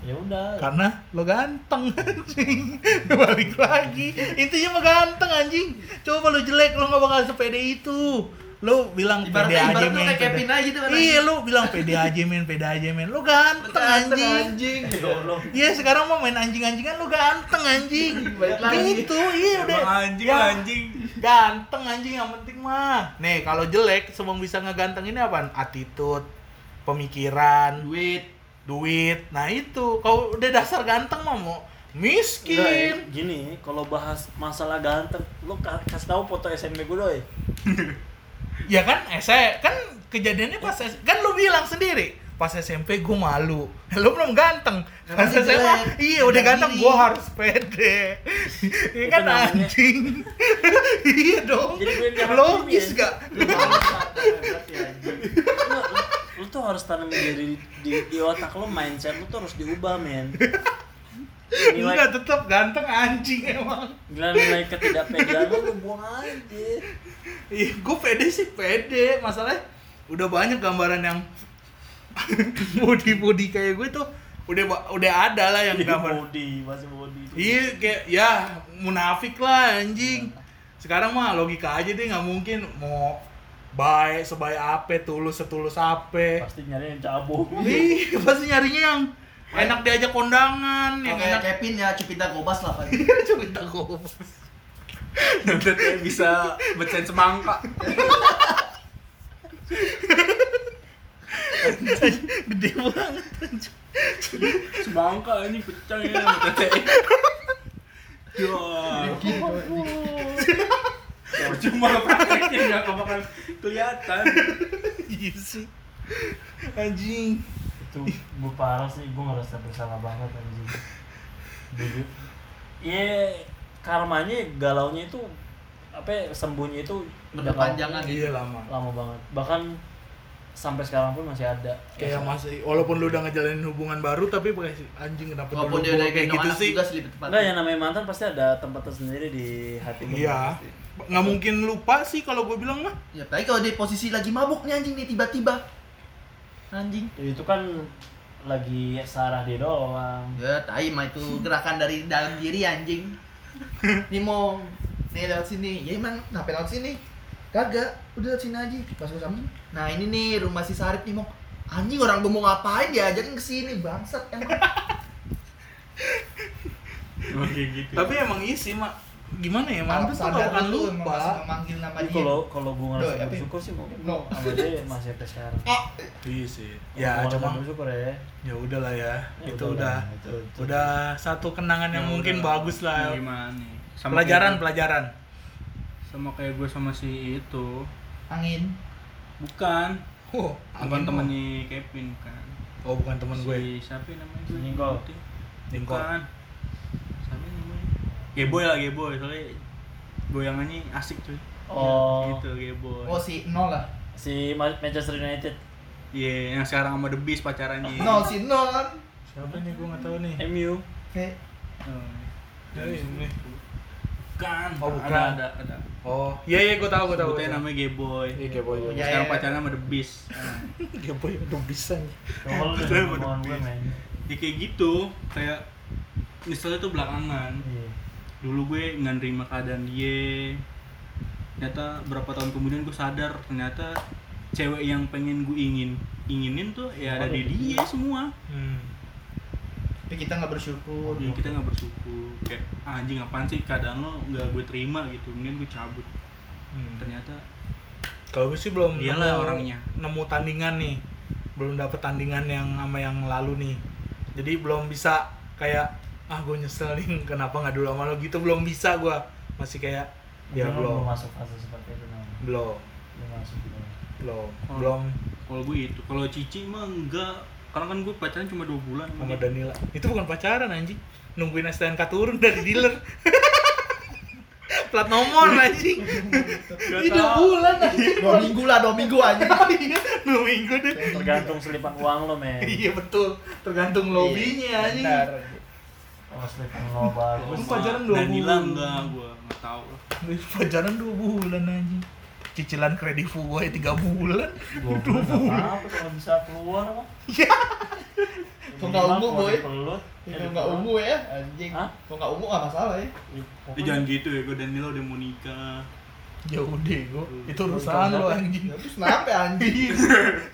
Speaker 4: ya udah
Speaker 1: Karena lo ganteng anjing. Balik lagi. Intinya mah ganteng anjing. Coba lo jelek lo gak bakal sepede itu. Lo bilang pede aja men.
Speaker 5: kayak
Speaker 1: pede-
Speaker 5: aja gitu kan.
Speaker 1: Iya lo bilang pede aja men, pede aja men. Lo ganteng
Speaker 5: Ganteng,
Speaker 1: anjing.
Speaker 5: anjing.
Speaker 4: goblok
Speaker 1: Iya sekarang mau main anjing-anjingan lu ganteng anjing.
Speaker 5: Balik lagi.
Speaker 1: Gitu, iya udah.
Speaker 3: Anjing,
Speaker 1: Ya,
Speaker 3: anjing.
Speaker 1: Ganteng anjing yang penting mah. Nih kalau jelek semua bisa ngeganteng ini apaan? Attitude, pemikiran,
Speaker 5: Duit.
Speaker 1: duit. Nah itu kalau udah dasar ganteng mah mau miskin.
Speaker 4: eh, gini kalau bahas masalah ganteng lu ka- kasih tahu foto SMP gue doi
Speaker 1: Ya kan, saya kan kejadiannya pas kan lu bilang sendiri pas SMP gue malu. Lu belum ganteng. Pas
Speaker 5: Masih
Speaker 1: SMA iya udah
Speaker 5: Udah
Speaker 1: ganteng gue harus pede. Iya
Speaker 4: Itu
Speaker 1: kan anjing? Iya dong.
Speaker 4: Jadi gue yang
Speaker 1: logis
Speaker 4: optimis.
Speaker 1: gak
Speaker 4: Lu lu, lu tuh harus tanamin diri di, di otak lu mindset lu tuh harus diubah men. Nilai
Speaker 1: enggak tetap ganteng anjing emang.
Speaker 4: Nilai, nilai ketidakpedean lu lu buang aja.
Speaker 1: Ih, gue pede sih pede. Masalahnya udah banyak gambaran yang body kayak gue tuh udah udah ada lah yang gambar
Speaker 4: body masih body
Speaker 1: Iya kayak ya munafik lah anjing. Sekarang mah logika aja deh nggak mungkin mau baik sebaik apa tulus setulus apa.
Speaker 4: pasti nyari yang cabut
Speaker 1: Ih pasti nyarinya yang enak diajak kondangan, yang
Speaker 5: Yang kayak
Speaker 1: enak
Speaker 5: Kevin ya Cipita Gobas lah kan.
Speaker 1: ngomong.
Speaker 3: Nanti bisa becain semangka.
Speaker 1: Gede banget.
Speaker 3: Semangka ini pecah ya. Ya. Cuma prakteknya nggak bakal kelihatan.
Speaker 1: Iya sih. Anjing.
Speaker 4: itu gue parah sih gue ngerasa bersalah banget anjing jujur iya karmanya galaunya itu apa ya, sembuhnya itu udah
Speaker 5: Berkepanjangan
Speaker 4: lama-
Speaker 1: Iya lama.
Speaker 4: lama banget bahkan sampai sekarang pun masih ada
Speaker 1: Kayak masih walaupun lu udah ngejalanin hubungan baru tapi anjing kenapa
Speaker 5: Walaupun
Speaker 1: dulu
Speaker 5: dia udah
Speaker 1: kayak gitu
Speaker 5: anak
Speaker 1: sih.
Speaker 4: enggak yang namanya mantan pasti ada tempat tersendiri di hati gue
Speaker 1: Iya. Nggak mungkin lupa sih kalau gue bilang mah.
Speaker 5: Ya, tapi kalau di posisi lagi mabuk nih anjing nih tiba-tiba. Anjing.
Speaker 4: Ya, itu kan lagi sarah dia doang
Speaker 5: Ya, tai mah itu gerakan dari dalam diri anjing. Nih mau nih lewat sini. Ya emang kenapa lewat sini? Kagak, udah lewat sini aja. Pas gua sampein. Nah, ini nih rumah si Sarip nih mau anjing orang gua mau ngapain diajakin ke sini bangsat emang.
Speaker 3: Emang kayak gitu.
Speaker 1: Tapi emang isi mak gimana ya mantan tuh
Speaker 5: lu emang
Speaker 1: lupa.
Speaker 5: masih memanggil nama dia.
Speaker 4: kalau kalau gue ngerasa bersyukur sih mungkin
Speaker 5: No.
Speaker 4: sama dia masih sampai sekarang
Speaker 1: Iya sih.
Speaker 4: Kalau
Speaker 1: Ya cuma
Speaker 4: bersyukur ya
Speaker 1: ya udahlah ya.
Speaker 4: Ya
Speaker 1: itu
Speaker 4: udah
Speaker 1: udah
Speaker 4: lah, itu- itu.
Speaker 1: udah satu kenangan yang
Speaker 3: Ya
Speaker 1: mungkin
Speaker 3: udah.
Speaker 1: bagus lah.
Speaker 3: Mau Gimana nih? Sama
Speaker 1: Pelajaran pelajaran.
Speaker 3: Sama kayak gue sama si itu.
Speaker 5: Angin.
Speaker 3: Bukan.
Speaker 1: Oh,
Speaker 3: Bukan temennya Kevin kan.
Speaker 1: Oh, bukan teman gue.
Speaker 3: Si siapa yang namanya? gue?
Speaker 4: Ningko.
Speaker 1: Ningko.
Speaker 3: Bukan. Siapa yang namanya? Geboy lah Geboy soalnya goyangannya asik cuy.
Speaker 4: Oh.
Speaker 3: Gitu Geboy.
Speaker 5: Oh si nol lah.
Speaker 4: si Ma- Manchester United
Speaker 3: Iya, yang sekarang sama The Beast pacarannya.
Speaker 5: nol si nol kan
Speaker 1: Siapa nih gue nggak tahu nih.
Speaker 4: MU
Speaker 5: kayak
Speaker 3: Oh,
Speaker 1: Ya, ini.
Speaker 3: Bukan.
Speaker 1: Oh, bukan.
Speaker 3: Ada, ada, ada.
Speaker 1: Oh, iya iya gue tahu gue tahu.
Speaker 3: Sebutnya namanya Gayboy.
Speaker 1: Iya, Gayboy.
Speaker 5: Iya,
Speaker 3: Sekarang
Speaker 5: iya.
Speaker 3: pacaran sama The Beast.
Speaker 1: Dia boy udah bisa nih.
Speaker 4: kalau udah
Speaker 3: betul.
Speaker 4: gue men
Speaker 3: Ya kayak gitu, kayak misalnya tuh belakangan.
Speaker 4: iya
Speaker 3: Dulu gue nggak nerima keadaan dia. Ternyata berapa tahun kemudian gue sadar ternyata cewek yang pengen gue ingin inginin tuh ya ada di dia semua.
Speaker 1: Hmm.
Speaker 5: Tapi kita nggak bersyukur.
Speaker 3: Ya, kita nggak bersyukur. Kayak "Ah, anjing apaan sih? Keadaan lo nggak gue terima gitu mending gue cabut.
Speaker 1: Hmm.
Speaker 3: ternyata
Speaker 1: Kalau gue sih belum
Speaker 3: Dialah
Speaker 1: nemu-
Speaker 3: orangnya.
Speaker 1: nemu tandingan nih. Belum dapet tandingan yang sama yang lalu nih. Jadi belum bisa kayak ah gue nyesel nih kenapa nggak dulu sama lo? Gitu belum bisa gue masih kayak ya belum
Speaker 4: belum. masuk fase seperti itu namanya
Speaker 1: belum.
Speaker 4: Belum masuk belum
Speaker 1: belum.
Speaker 3: Oh.
Speaker 1: belum.
Speaker 3: kalau gue itu kalau Cici mah enggak karena kan gue pacaran cuma dua bulan
Speaker 1: sama Danila. Itu bukan pacaran anjing. Nungguin STNK turun dari dealer. Plat nomor anjing. Ini dua bulan anjing.
Speaker 5: Dua minggu lah dua minggu aja
Speaker 1: dua minggu deh.
Speaker 4: Tergantung selipan uang lo men.
Speaker 1: Iya betul. Tergantung lobbynya anjing.
Speaker 5: Benar.
Speaker 4: kalau selipan lo bagus
Speaker 1: Lu pacaran dua
Speaker 3: Danila
Speaker 1: bulan.
Speaker 3: enggak gue nggak tahu
Speaker 1: pacaran dua bulan anjing cicilan kredit gue tiga bulan.
Speaker 4: Dua bulan apa-apa kalau bisa keluar mah
Speaker 5: Kok nggak ungu, Boy? Kalau nggak ungu ya, anjing. Kalau nggak ungu nggak masalah ya.
Speaker 3: Jangan gitu ya gue Danila udah mau nikah.
Speaker 1: Ya udah gue itu urusan lo anjing.
Speaker 5: Ya, terus kenapa ya, anjing?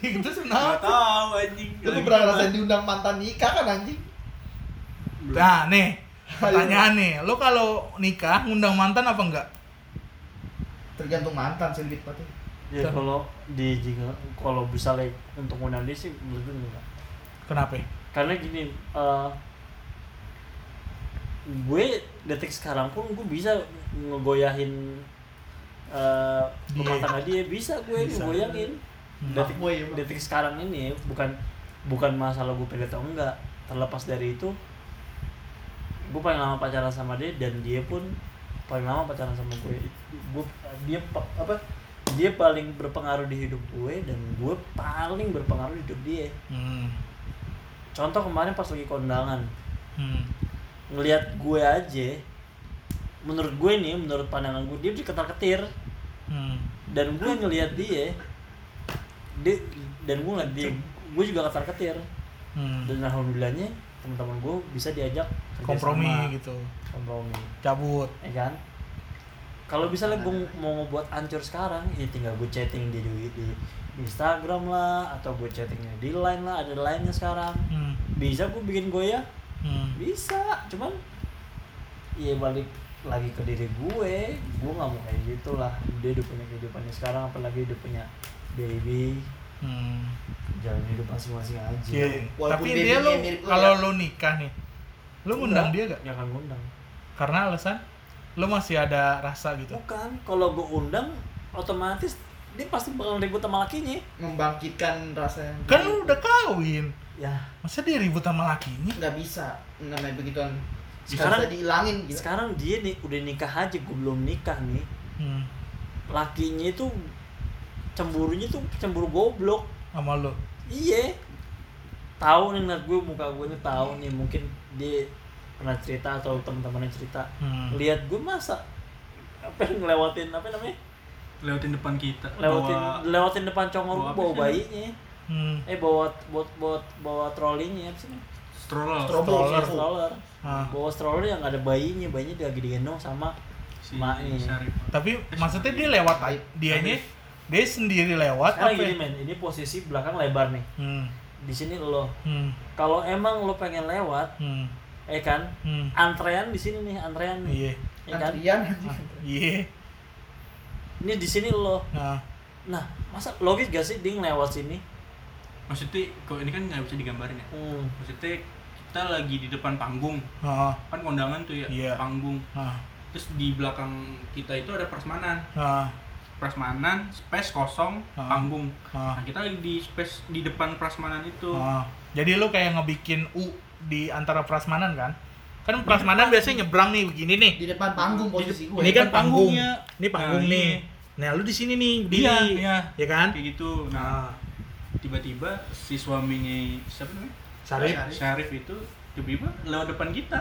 Speaker 1: itu
Speaker 3: nggak
Speaker 1: senang
Speaker 3: tahu anjing.
Speaker 5: Lu tuh pernah ngerasain diundang mantan nikah kan anjing?
Speaker 1: nah nih. Pertanyaan nih. Lo kalau nikah ngundang mantan apa enggak
Speaker 5: Tergantung mantan sih lebih tepatnya.
Speaker 4: ya kalau di jika kalau bisa like untuk dia sih menurut gue enggak
Speaker 1: kenapa
Speaker 4: karena gini eh, gue detik sekarang pun gue bisa ngegoyahin eh
Speaker 1: Dia.
Speaker 4: rumah tangga dia bisa gue
Speaker 1: Bisa.
Speaker 4: ngegoyahin
Speaker 1: Hmm.
Speaker 4: detik
Speaker 5: Fuckboy ya,
Speaker 4: detik sekarang ini bukan bukan masalah gue pilih atau enggak terlepas dari itu gue paling lama pacaran sama dia dan dia pun paling lama pacaran sama gue gue dia pa- apa dia paling berpengaruh di hidup gue dan gue paling berpengaruh di hidup dia
Speaker 1: hmm.
Speaker 4: contoh kemarin pas lagi kondangan
Speaker 1: Hmm.
Speaker 4: ngelihat gue aja menurut gue nih menurut pandangan gue dia diketar ketir
Speaker 1: Hmm.
Speaker 4: dan gue ngelihat dia dia dan gue ngeliat dia gue juga ketar ketir
Speaker 1: Hmm.
Speaker 4: dan alhamdulillahnya teman-teman gue bisa diajak
Speaker 1: kompromi gitu.
Speaker 4: Kompromi.
Speaker 1: Cabut.
Speaker 4: Ya kan? Kalau misalnya gue mau ngebuat hancur sekarang ya tinggal gue chatting di, di, di Instagram lah atau gue chattingnya di line lah ada line nya sekarang.
Speaker 1: Hmm.
Speaker 4: bisa gue bikin gue ya?
Speaker 1: Hmm.
Speaker 4: bisa cuman ya balik lagi ke diri gue gue nggak mau kayak gitu lah. Dia udah punya kehidupannya sekarang apalagi udah punya baby
Speaker 1: Hmm.
Speaker 4: jalan hidup masing-masing aja.
Speaker 1: Iya,
Speaker 5: Walaupun
Speaker 1: tapi dia lo kalau
Speaker 5: ya.
Speaker 1: lo nikah nih lo ngundang dia gak
Speaker 4: ya kan ngundang.
Speaker 1: Karena alasan? Lo masih ada rasa gitu?
Speaker 4: Bukan. Kalau gue undang otomatis dia pasti bakal ribut sama lakinya.
Speaker 5: Membangkitkan rasa yang
Speaker 1: kan lo udah kawin.
Speaker 4: Ya.
Speaker 1: Masa dia ribut sama lakinya?
Speaker 5: Nggak bisa. Namanya begituan.
Speaker 4: Sekarang-
Speaker 5: sekarang bisa dihilangin gitu.
Speaker 4: sekarang dia nih udah nikah aja gue belum nikah nih.
Speaker 1: Hmm.
Speaker 4: lakinya itu cemburunya tuh cemburu goblok.
Speaker 1: Sama lo
Speaker 4: iya. Tahu nih ngeliat gue muka gue nih tahu nih mungkin dia pernah cerita atau teman-temannya cerita.
Speaker 1: Hmm.
Speaker 4: lihat gue masa apa ngelewatin apa namanya?
Speaker 3: Lewatin depan kita
Speaker 4: lewatin
Speaker 3: Bawa-
Speaker 4: lewatin depan congor
Speaker 3: bawa
Speaker 4: bawa bayinya.
Speaker 1: Hmm.
Speaker 4: eh bawa bawa bawa bawa trolinya apa sih
Speaker 3: stroller.
Speaker 5: Stroller.
Speaker 4: stroller. Stroller.
Speaker 1: Ah.
Speaker 4: bawa stroller yang ada bayinya bayinya lagi digendong sama
Speaker 3: si
Speaker 4: Maknya.
Speaker 1: Tapi maksudnya dia lewat dianya dia sendiri lewat
Speaker 4: sekarang
Speaker 1: apa
Speaker 4: gini men ini posisi belakang lebar nih.
Speaker 1: Hmm.
Speaker 4: di sini lo.
Speaker 1: Hmm.
Speaker 4: kalau emang lo pengen lewat
Speaker 1: Hmm.
Speaker 4: eh kan?
Speaker 1: Hmm.
Speaker 4: antrean di sini nih antrean nih.
Speaker 1: Iya.
Speaker 4: Ya kan?
Speaker 5: Antrian anjing.
Speaker 1: iya.
Speaker 4: Ini di sini lo.
Speaker 1: Nah.
Speaker 4: Nah masa logis gak sih dia ngelewat sini?
Speaker 3: Maksudnya kok ini kan nggak bisa digambarin ya?
Speaker 4: Hmm.
Speaker 3: maksudnya kita lagi di depan panggung.
Speaker 1: Ah.
Speaker 3: Kan kondangan tuh ya
Speaker 1: Iya.
Speaker 3: panggung.
Speaker 1: Ah.
Speaker 3: Terus di belakang kita itu ada prasmanan
Speaker 1: ah
Speaker 3: prasmanan space kosong
Speaker 1: Ah.
Speaker 3: panggung
Speaker 1: ah
Speaker 3: nah kita lagi di space di depan prasmanan itu
Speaker 1: Ah, jadi lu kayak ngebikin U di antara prasmanan kan? Kan prasmanan biasanya nyebrang nih begini nih.
Speaker 5: Di depan panggung posisi gue.
Speaker 1: Ini kan panggung.
Speaker 3: panggungnya.
Speaker 1: Ini panggung
Speaker 3: Nah,
Speaker 1: nih. Nah, lu di sini nih, berdiri.
Speaker 3: iya iya
Speaker 1: Ya kan?
Speaker 3: kayak gitu nah
Speaker 1: Nah,
Speaker 3: tiba-tiba si suaminya siapa namanya
Speaker 1: Sarip.
Speaker 3: Syarif itu tiba-tiba lewat depan kita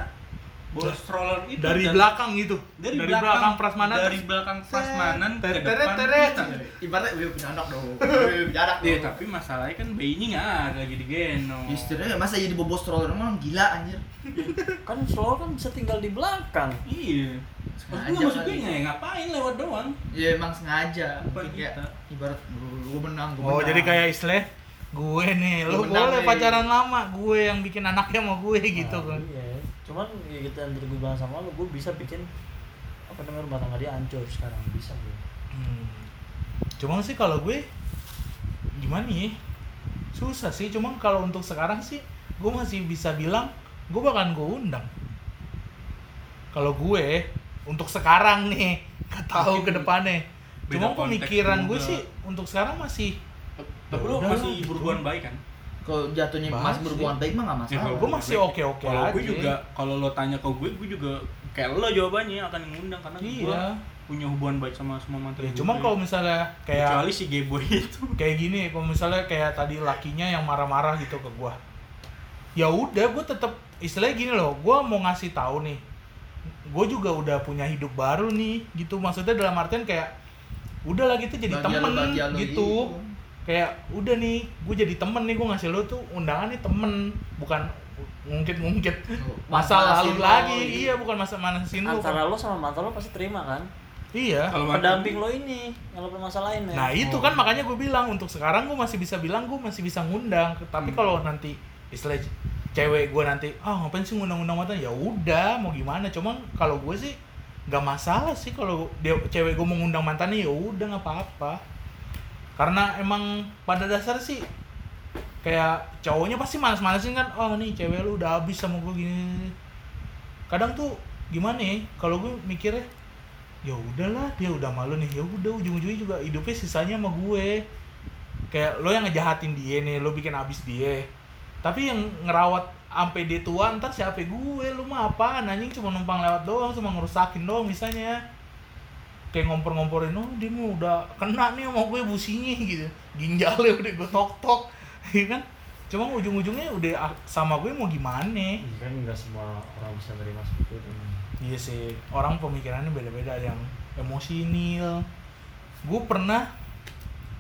Speaker 3: bawa stroller itu
Speaker 1: dari
Speaker 3: dan-
Speaker 1: belakang gitu
Speaker 3: dari,
Speaker 1: belakang, prasmanan
Speaker 3: dari belakang prasmanan ke depan
Speaker 1: teret.
Speaker 5: Ibaratnya gue punya anak dong. Anak
Speaker 3: Iya,
Speaker 5: dong.
Speaker 3: tapi masalahnya kan bayinya nggak ada lagi digendong.
Speaker 5: Istrinya masa jadi bobo stroller emang gila anjir.
Speaker 4: kan stroller kan bisa tinggal di belakang
Speaker 3: Iya.
Speaker 5: Sengaja
Speaker 3: Maksud gue maksud gue ya ngapain lewat doang.
Speaker 5: Ya emang sengaja.
Speaker 3: Bukan kita.
Speaker 5: ibarat gue menang, gue
Speaker 1: oh
Speaker 5: menang.
Speaker 1: jadi kayak istilah gue nih lu boleh pacaran lama gue yang bikin anaknya sama gue gitu
Speaker 4: Nah,
Speaker 1: kan
Speaker 4: iya cuman ya gitu yang tadi gue bilang sama lo gue bisa bikin apa namanya rumah tangga dia hancur sekarang bisa gue
Speaker 1: Hmm. Cuma sih kalau gue gimana ya? Susah sih. Cuma kalau untuk sekarang sih gue masih bisa bilang gue bakalan gue undang. Kalau gue untuk sekarang nih, gak tahu ke depannya. Cuma pemikiran gue sih untuk sekarang masih
Speaker 3: Tapi lu
Speaker 1: Udah,
Speaker 3: masih
Speaker 1: gitu.
Speaker 3: berhubungan baik kan?
Speaker 5: Kalau jatuhnya
Speaker 1: Bahas
Speaker 5: masih berhubungan baik mah gak
Speaker 3: Ya,
Speaker 5: masalah.
Speaker 3: kalau
Speaker 1: gue masih
Speaker 3: baik.
Speaker 1: oke-oke
Speaker 3: Kalau gue juga kalau lo tanya ke gue, gue juga kayak lo jawabannya akan ngundang karena gue
Speaker 1: Iya.
Speaker 3: punya hubungan baik sama semua mantan
Speaker 1: Ya,
Speaker 3: gue.
Speaker 1: cuma kalau misalnya kayak
Speaker 3: kecuali si gayboy itu.
Speaker 1: kayak gini kalau misalnya kayak tadi lakinya yang marah-marah gitu ke gua ya udah gua tetap istilahnya gini loh gua mau ngasih tahu nih gue juga udah punya hidup baru nih gitu maksudnya dalam artian kayak udah lah gitu jadi temen gitu
Speaker 5: iya.
Speaker 1: Kayak udah nih gue jadi temen nih gue ngasih lo tuh undangan nih temen bukan ngungkit-ngungkit masa
Speaker 5: Masa
Speaker 1: lalu lagi
Speaker 5: gitu.
Speaker 1: iya bukan masa manasin lo
Speaker 4: antara lo sama mantan lo pasti terima kan
Speaker 1: iya
Speaker 3: Kalau mantan-
Speaker 4: pendamping lo ini lo permasalahin ya
Speaker 1: Nah itu kan makanya gue bilang untuk sekarang gue masih bisa bilang gue masih bisa ngundang. Tapi
Speaker 3: Hmm.
Speaker 1: kalau nanti istilah cewek gue nanti ah ngapain sih ngundang-undang mantan ya udah mau gimana. Cuma kalau gue sih nggak masalah sih kalau dia cewek gue mau ngundang mantannya ya udah nggak apa-apa. Karena emang pada dasar sih kayak cowoknya pasti malas-malasin kan oh nih cewek lu udah habis sama gue gini kadang tuh gimana ya kalau gue mikirnya ya udahlah dia udah malu nih. Ya udah ujung-ujungnya juga hidupnya sisanya sama gue. Kayak lo yang ngejahatin dia nih lo bikin habis dia. Tapi yang ngerawat sampai dia tua ntar siapa gue lu mah apaan? Anjing cuma numpang lewat doang cuma ngerusakin doang misalnya kayak ngompor-ngomporin oh dia mah udah kena nih sama gue businya gitu ginjalnya udah gue tok-tok ya kan cuma ujung-ujungnya udah ah, sama gue mau gimana
Speaker 4: Iya kan nggak semua orang bisa terima seperti itu
Speaker 1: Iya sih, orang pemikirannya beda-beda ada yang emosional. Gue pernah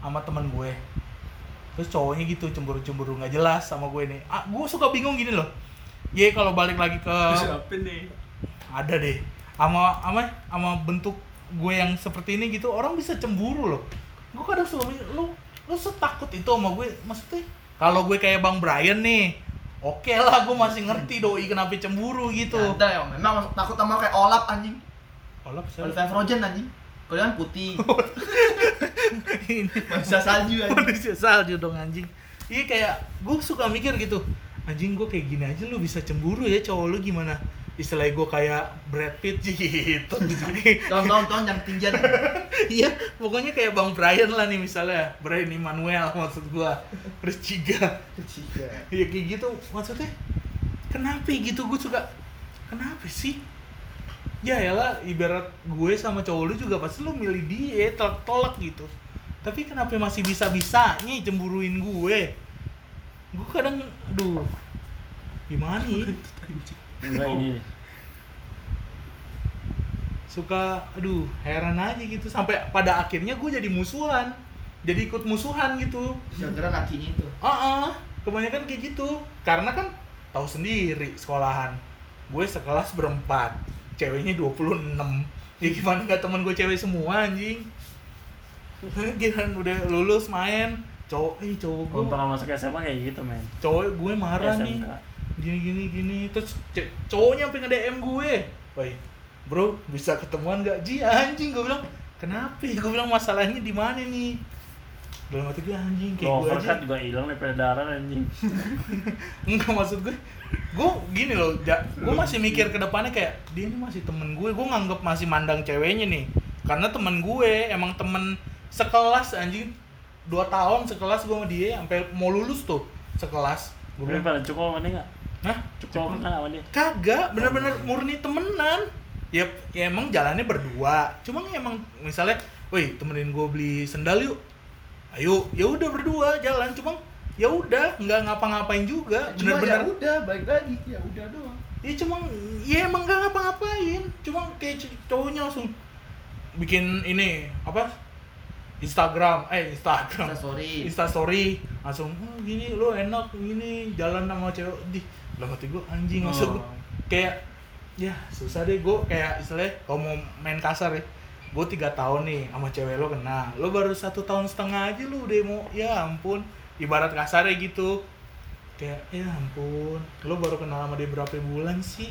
Speaker 1: sama teman gue, terus cowoknya gitu cemburu-cemburu nggak jelas sama gue nih. Ah, gue suka bingung gini loh. Ye kalau balik lagi ke
Speaker 3: Siapa nih?
Speaker 1: ada deh, sama sama sama bentuk gue yang seperti ini gitu, orang bisa cemburu loh. Gue kadang suka mikir, lu lu setakut itu sama gue, maksudnya kalau gue kayak Bang Brian nih, oke lah gue masih ngerti doi kenapa cemburu gitu.
Speaker 5: Ada ya, memang takut sama kayak Olap anjing.
Speaker 1: Olap siapa?
Speaker 5: Oliver Frozen anjing. Kalau kan putih,
Speaker 1: ini
Speaker 5: manusia salju anjing.
Speaker 1: manusia salju dong anjing iya kayak gue suka mikir gitu anjing gue kayak gini aja lu bisa cemburu ya cowok lu gimana istilahnya gue kayak Brad Pitt gitu.
Speaker 5: Tonton-tonton yang tinggi
Speaker 1: iya pokoknya kayak Bang Brian lah nih misalnya. Brian Immanuel maksud gue terus Ciga. Ya kayak gitu. Maksudnya kenapa gitu? Gue suka kenapa sih? Ya lah ibarat gue sama cowok lu juga pasti lu milih dia telak-telak gitu. Tapi kenapa masih bisa bisanya cemburuin gue? Gue kadang aduh gimana ya
Speaker 4: enggak ini
Speaker 1: suka aduh heran aja gitu. Sampai pada akhirnya gue jadi musuhan. Jadi ikut musuhan gitu.
Speaker 5: Gara-gara lakinya itu.
Speaker 1: ah ah, kebanyakan kayak gitu. Karena kan tahu sendiri sekolahan. Gue sekelas berempat ceweknya 26 ya gimana nggak teman gue cewek semua anjing? Giliran udah lulus main. Cowok eh cowok gue
Speaker 4: untuk masuk SMA kayak gitu men.
Speaker 1: Cowok gue marah nih.
Speaker 4: SMK
Speaker 1: gini gini gini. Terus cowoknya sampai nge DM gue. Woi bro bisa ketemuan gak Ji anjing gue bilang kenapa gue bilang masalahnya di mana nih? Dalam hati gue anjing kayak gue aja.
Speaker 4: juga hilang daripada darah anjing.
Speaker 1: Enggak maksud gue gue gini loh ja, gue masih mikir ke depannya kayak dia ini masih temen gue gue nganggep masih mandang ceweknya nih. Karena temen gue emang temen sekelas anjing. Dua tahun sekelas gue sama dia sampai mau lulus tuh sekelas. Gue bilang
Speaker 4: pada cukup sama dia nggak?
Speaker 1: Hah?
Speaker 4: Cukup kan sama dia?
Speaker 1: kagak bener-bener murni temenan. Ya, ya emang jalannya berdua. Cuma emang misalnya woi temenin gue beli sendal yuk. Ayo ya udah berdua jalan. Cuma ya udah nggak ngapa-ngapain juga.
Speaker 5: Cuma
Speaker 1: bener-bener
Speaker 5: ya udah balik lagi. Ya udah doang.
Speaker 1: Ya cuma ya emang nggak ngapa-ngapain. Cuma kayak cowoknya langsung bikin ini apa Instagram eh Instagram.
Speaker 5: Insta story.
Speaker 1: Insta story langsung oh, gini lo enak gini jalan sama cewek. Di lah mati gue anjing maksud
Speaker 3: Oh.
Speaker 1: kayak ya susah deh gue kayak istilahnya kalau mau main kasar ya gue tiga tahun nih sama cewek lo kena lo baru satu tahun setengah aja lo udah mau ya ampun ibarat kasarnya gitu. Kayak ya ampun lo baru kenal sama dia berapa bulan sih?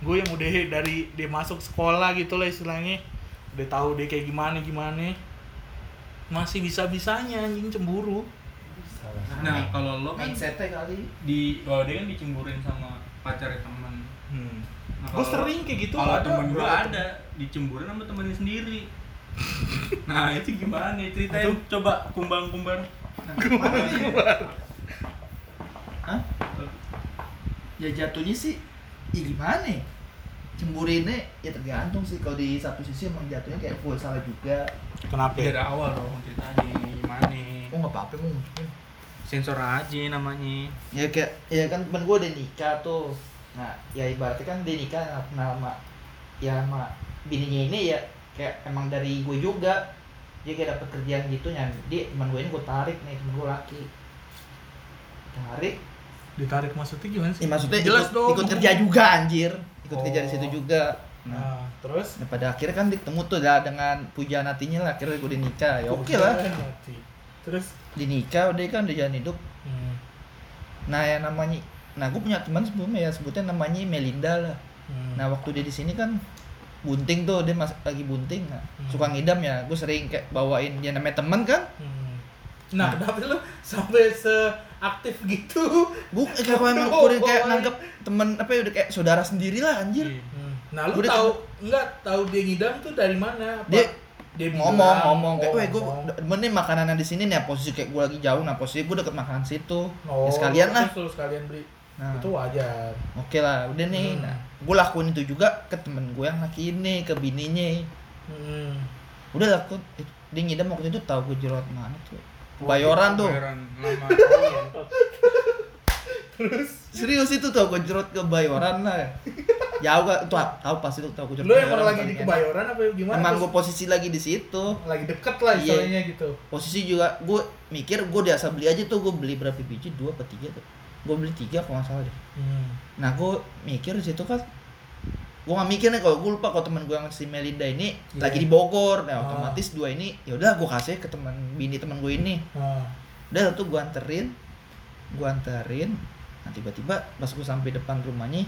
Speaker 1: Gue yang udah dari dia masuk sekolah gitu lah istilahnya udah tahu dia kayak gimana gimana masih bisa bisanya anjing cemburu
Speaker 3: Nah, kalau lo kan
Speaker 5: kali
Speaker 3: di kalau dia kan dicemburin sama pacarnya teman.
Speaker 1: hmm.
Speaker 3: Nah,
Speaker 1: gue sering kayak gitu
Speaker 3: Kalau
Speaker 1: ada
Speaker 3: temen gua
Speaker 1: beberapa
Speaker 3: ada dicemburin sama temennya sendiri. nah, itu gimana? Ceritain coba kumbang-kumbar.
Speaker 5: Hah? ya jatuhnya sih ya gimana ya? Cemburinnya ya tergantung sih. Kalau di satu sisi emang jatuhnya kayak full salah juga.
Speaker 1: Kenapa?
Speaker 3: Dari awal dong ceritanya gimana?
Speaker 5: oh nggak apa-apa mau
Speaker 3: Sensor aja namanya.
Speaker 5: ya kayak ya kan temen gue udah nikah tuh. Nah ya ibaratnya kan dia nikah nggak kenal sama ya sama bininya ini ya kayak emang dari gue juga. Dia kayak dapet kerjaan gitu ya dia teman gue ini gue tarik nih temen gue laki. Tarik.
Speaker 1: Ditarik maksudnya gimana sih?
Speaker 5: Ya maksudnya
Speaker 1: jelas
Speaker 5: ikut,
Speaker 1: dong.
Speaker 5: ikut kerja juga anjir ikut kerja di
Speaker 1: Oh.
Speaker 5: situ juga nah
Speaker 1: nah terus
Speaker 5: Nah, pada akhirnya kan ketemu tuh lah dengan pujaan hatinya lah akhirnya gue udah nikah ya oke lah
Speaker 1: Mati. terus
Speaker 5: dinikah udah kan udah jalan hidup
Speaker 1: hmm.
Speaker 5: nah yang namanya nah gue punya teman sebelumnya ya sebutnya namanya Melinda lah
Speaker 1: Hmm.
Speaker 5: nah waktu dia di sini kan bunting tuh dia mas lagi bunting nah,
Speaker 1: Hmm.
Speaker 5: suka ngidam ya gue sering kayak bawain dia namanya teman kan
Speaker 1: Hmm. nah kenapa lu sampai seaktif gitu
Speaker 5: gue kayak emang
Speaker 1: Oh,
Speaker 5: udah kayak nanggep temen apa ya udah kayak saudara sendiri lah anjir
Speaker 3: Iya.
Speaker 1: Hmm. nah lu
Speaker 5: Udah
Speaker 1: tahu enggak tahu dia ngidam tuh dari mana Apa
Speaker 5: Dia
Speaker 1: dia
Speaker 5: ngomong
Speaker 1: bilang?
Speaker 5: ngomong kayak weh gue
Speaker 1: ngomong.
Speaker 5: demen nih makanan di sini nih posisi kayak gue lagi jauh nah posisi gue deket makanan situ
Speaker 1: oh,
Speaker 5: ya sekalian lah
Speaker 1: terus lu sekalian beli
Speaker 5: nah
Speaker 1: itu wajar
Speaker 5: Oke lah, udah nih.
Speaker 1: Hmm.
Speaker 5: Nah, gue lakuin itu juga ke temen gue yang laki ini, ke bininya.
Speaker 1: hmm.
Speaker 5: Udah lakuin. eh, Dia ngidam waktu itu tahu gue jerawat mana tuh. Bayoran tuh.
Speaker 3: Bayoran lama.
Speaker 5: Serius itu tau gue jerawat ke Bayoran lah. Jauh gak? Tuh tahu pasti tuh tahu gue jerawat.
Speaker 1: lu emang lagi di
Speaker 5: bagian.
Speaker 1: kebayoran apa gimana
Speaker 5: Emang
Speaker 1: Terus
Speaker 5: gue posisi lagi di situ.
Speaker 1: lagi deket lah
Speaker 5: Iya.
Speaker 1: istilahnya gitu
Speaker 5: Posisi juga gue mikir gue biasa beli aja tuh gue beli berapa biji dua apa tiga tuh. Gue beli tiga kalau nggak salah deh.
Speaker 1: hmm.
Speaker 5: Nah gue mikir di situ kan gue gak mikir nih kalau gue lupa kalau teman gue yang si Melinda ini
Speaker 1: Iya.
Speaker 5: lagi di Bogor. Nah
Speaker 1: Oh.
Speaker 5: otomatis dua ini ya udah gue kasih ke teman bini teman gue ini.
Speaker 1: Ah.
Speaker 5: udah tuh gue anterin gue anterin. Nah tiba-tiba pas gue sampai depan rumahnya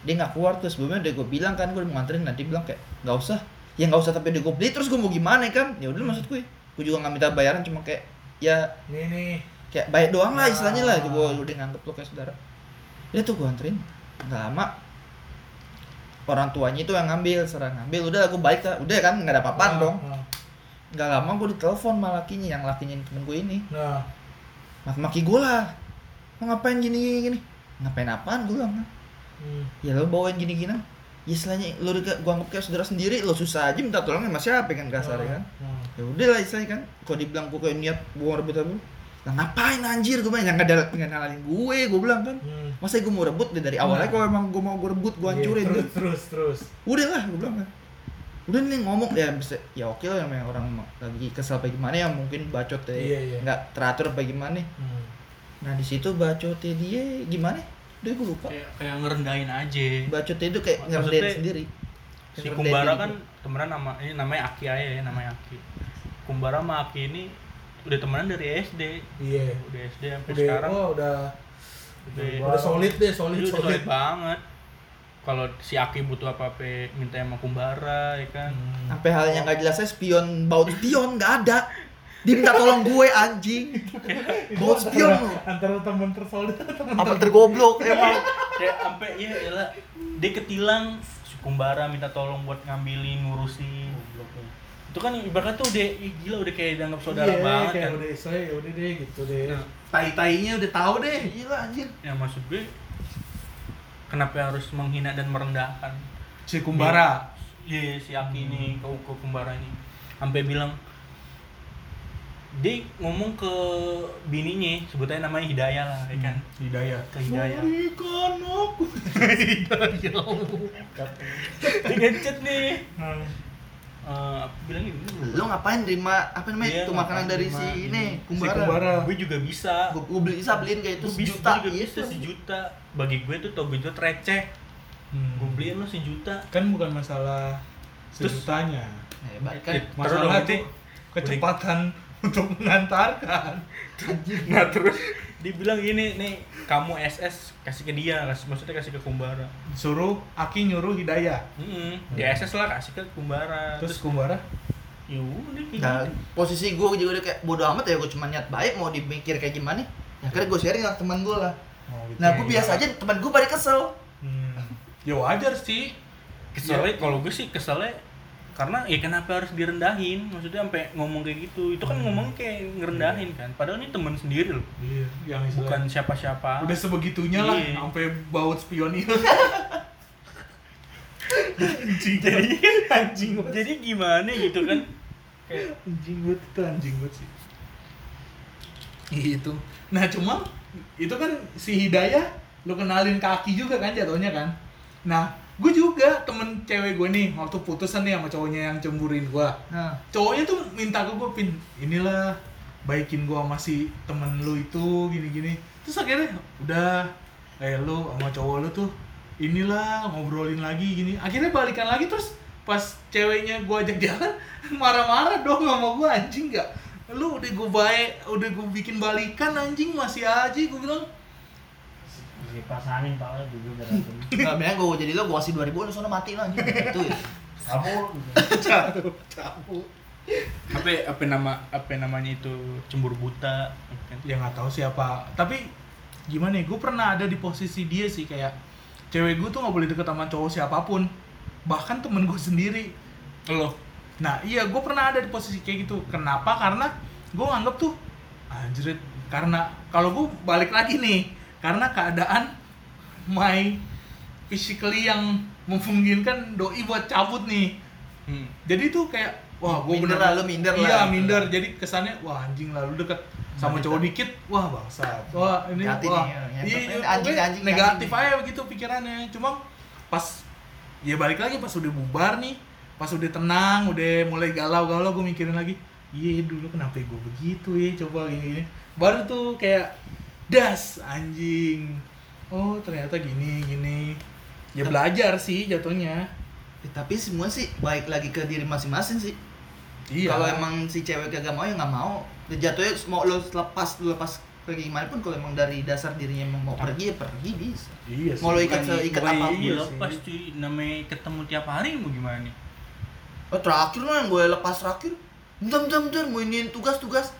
Speaker 5: dia nggak keluar. Tuh sebelumnya udah gue bilang kan gue mau nganterin nanti bilang kayak nggak usah. Ya nggak usah tapi udah gue beli. Terus gue mau gimana kan? Ya udah maksud gue gue juga nggak minta bayaran cuma kayak ya
Speaker 1: ini nih.
Speaker 5: kayak bayar doang lah istilahnya lah
Speaker 1: Ah.
Speaker 5: gue udah nganggep lo kayak saudara. Dia tuh gue anterin. Nggak lama orang tuanya itu yang ngambil serang ngambil. Udah gue balik udah kan nggak ada apa-apaan
Speaker 1: Ah,
Speaker 5: dong.
Speaker 1: ah.
Speaker 5: nggak lama gue ditelepon sama lakinya yang lakinya temen gue ini.
Speaker 1: Nah.
Speaker 5: Maki-maki gue lah. Mau ngapain gini gini gini? Ngapain apaan gue bilang
Speaker 1: hmm.
Speaker 5: ya lo bawain gini gini ya istilahnya lo gue anggap kayak saudara sendiri lo susah aja minta tolong sama siapa kan kasar kan?
Speaker 1: Ah.
Speaker 5: ya udah lah istilahnya kan. Kalau dibilang gue kayak niat gue rebut rebut lah ngapain anjir gue bilang yang nggak ada nggak nalin gue gue bilang kan
Speaker 1: Hmm.
Speaker 5: masa gue mau rebut deh dari awalnya
Speaker 1: Nah.
Speaker 5: kalau emang gue mau gue rebut gue
Speaker 1: Iya,
Speaker 5: hancurin
Speaker 1: terus
Speaker 5: tuh.
Speaker 1: terus terus
Speaker 5: udah lah gue bilang kan udah nih ngomong ya bisa ya oke lah namanya orang lagi kesel apa gimana ya mungkin bacot ya
Speaker 1: Iya, iya.
Speaker 5: nggak teratur apa gimana
Speaker 1: hmm.
Speaker 5: nah di situ bacotnya dia gimana udah gue lupa
Speaker 3: kayak kayak ngerendahin aja.
Speaker 5: bacotnya itu kayak
Speaker 3: Maksudnya,
Speaker 5: ngerendahin sendiri
Speaker 3: Si Kumbara kan
Speaker 5: gua.
Speaker 3: temenan sama ini namanya Aki aja ya, namanya Aki. Kumbara sama Aki ini udah temenan dari SD.
Speaker 1: iya
Speaker 3: Udah SD sampai
Speaker 1: udah
Speaker 3: sekarang.
Speaker 1: oh, udah
Speaker 3: Udah-
Speaker 1: udah solid deh solid
Speaker 3: Iya, udah
Speaker 1: solid,
Speaker 3: solid banget. Kalau si Aki butuh apa-apa minta sama Kumbara ya kan.
Speaker 1: Hmm.
Speaker 5: sampai hal yang nggak jelasnya spion baut spion nggak ada dia minta tolong gue anjing baut spion
Speaker 1: antara teman tersolid teman
Speaker 5: apa tergoblok emang
Speaker 3: Kayak sampai ya elah, dia ketilang si Kumbara minta tolong buat ngambilin ngurusin. Itu kan ibaratnya tuh udah ih, gila udah kayak dianggap saudara
Speaker 1: Iya,
Speaker 3: banget
Speaker 1: kayak
Speaker 3: kan.
Speaker 1: udah saya ya udah deh gitu deh
Speaker 3: Nah.
Speaker 1: tai tainya udah tahu deh
Speaker 5: gila anjir
Speaker 3: Ya maksud gue kenapa harus menghina dan merendahkan
Speaker 1: si kumbara
Speaker 3: Iya si Aki
Speaker 1: Hmm.
Speaker 3: ini ke ke Kumbara ini sampai bilang dia ngomong ke bininya sebutnya namanya Hidayah lah ya kan
Speaker 1: Hidayah.
Speaker 3: ke Hidayah
Speaker 1: Berikan aku. Hidayah.
Speaker 3: dia ngechat nih
Speaker 1: Hmm.
Speaker 3: Eh, bilang gini
Speaker 5: Lu ngapain terima apa namanya
Speaker 3: Iya,
Speaker 5: itu makanan dari
Speaker 3: terima
Speaker 5: si ini
Speaker 3: ini.
Speaker 5: kumbara.
Speaker 1: Si Kumbara.
Speaker 3: gue juga bisa
Speaker 5: Gua, gua beli bisa beliin kayak itu
Speaker 3: Gua bisa
Speaker 5: sejuta.
Speaker 3: juga
Speaker 5: Iya,
Speaker 3: bisa sejuta bagi gue tuh togo itu receh
Speaker 1: Hmm.
Speaker 3: gue beliin lo sejuta
Speaker 1: Kan bukan masalah
Speaker 3: Terus-
Speaker 1: sejutanya.
Speaker 5: Hebat kan.
Speaker 3: Eh,
Speaker 1: Masalah
Speaker 3: Terus
Speaker 1: itu kecepatan untuk mengantarkan.
Speaker 3: nah terus dia bilang gini nih kamu SS kasih ke dia kasih maksudnya kasih ke Kumbara.
Speaker 1: Suruh Aki nyuruh Hidayah.
Speaker 3: Mm di SS lah kasih ke Kumbara.
Speaker 1: Terus Kumbara?
Speaker 3: Ya udah kayak
Speaker 5: Nah,
Speaker 3: gitu.
Speaker 5: posisi gue juga udah kayak bodo amat ya gue cuma niat baik mau dipikir kayak gimana ya akhirnya gue sharing sama teman gue lah.
Speaker 1: Oh, gitu.
Speaker 5: nah gue biasa aja teman gue pada kesel.
Speaker 1: Hmm. Ya wajar sih.
Speaker 3: keselnya kalau gue sih keselnya karena ya kenapa harus direndahin maksudnya sampai ngomong kayak gitu itu kan
Speaker 1: Hmm.
Speaker 3: ngomong kayak ngerendahin kan padahal ini temen sendiri loh
Speaker 1: Iya, yang
Speaker 3: bukan siapa-siapa
Speaker 1: udah sebegitunya lah
Speaker 3: Iya.
Speaker 1: sampai baut spionil. anjing
Speaker 3: jadi
Speaker 1: anjing banget.
Speaker 3: jadi gimana gitu kan kayak
Speaker 1: anjing banget itu anjing banget sih. Gitu. Nah, cuma itu kan si Hidayah lu kenalin kaki juga kan jatuhnya kan. Nah, gue juga temen cewek gue nih waktu putusan nih sama cowoknya yang cemburin gue.
Speaker 5: nah.
Speaker 1: Cowoknya tuh minta ke gue pin inilah baikin gue sama si temen lu itu gini gini terus akhirnya udah eh lu sama cowok lu tuh inilah ngobrolin lagi gini. Akhirnya balikan lagi terus pas ceweknya gue ajak jalan marah-marah dong sama gue anjing nggak? Lu udah gue baik udah gue bikin balikan anjing masih aja gue bilang
Speaker 4: Si pasangin pala dulu berantem.
Speaker 5: nggak bilang gue jadi lo gue kasih dua ribu sono mati lo anjing itu ya.
Speaker 4: Kamu
Speaker 1: cabut
Speaker 3: apa apa nama apa namanya itu cemburu buta kan
Speaker 1: ya nggak tahu siapa tapi gimana ya gue pernah ada di posisi dia sih kayak cewek gue tuh nggak boleh deket sama cowok siapa pun. Bahkan temen gue sendiri.
Speaker 3: Lo?
Speaker 1: Nah iya gue pernah ada di posisi kayak gitu. Kenapa? Karena gue nganggep tuh anjrit. Karena kalau gue balik lagi nih karena keadaan my physically yang memungkinkan doi buat cabut nih
Speaker 3: hmm.
Speaker 1: jadi tuh kayak wah gue
Speaker 5: Minder lah, lu minder lah.
Speaker 1: iya minder jadi kesannya wah anjing lalu deket sama cowok dikit wah bangsat wah ini
Speaker 5: Hati
Speaker 1: wah
Speaker 5: nih, ya.
Speaker 1: iya,
Speaker 5: Anjing, anjing, anjing,
Speaker 1: negatif
Speaker 5: anjing.
Speaker 1: aja begitu pikirannya cuma pas ya balik lagi pas udah bubar nih pas udah tenang udah mulai galau-galau gue mikirin lagi iya dulu kenapa gue begitu ya coba gini, gini baru tuh kayak das anjing. Oh ternyata gini gini. Ya belajar sih jatuhnya.
Speaker 5: Ya, tapi semua sih baik lagi ke diri masing-masing sih.
Speaker 1: Iya.
Speaker 5: Kalau emang si cewek kagak mau ya nggak mau. Ya jatuhnya mau lo lepas lo lepas pergi gimana pun kalau emang dari dasar dirinya emang mau pergi ya pergi bisa.
Speaker 1: Iya sih.
Speaker 5: mau lo ikat
Speaker 3: Bukan iya
Speaker 1: sih.
Speaker 3: lepas cuy. Namanya ketemu tiap hari mau gimana nih?
Speaker 5: Oh terakhir lah yang gue lepas terakhir. Bentar bentar bentar. Mau iniin tugas tugas.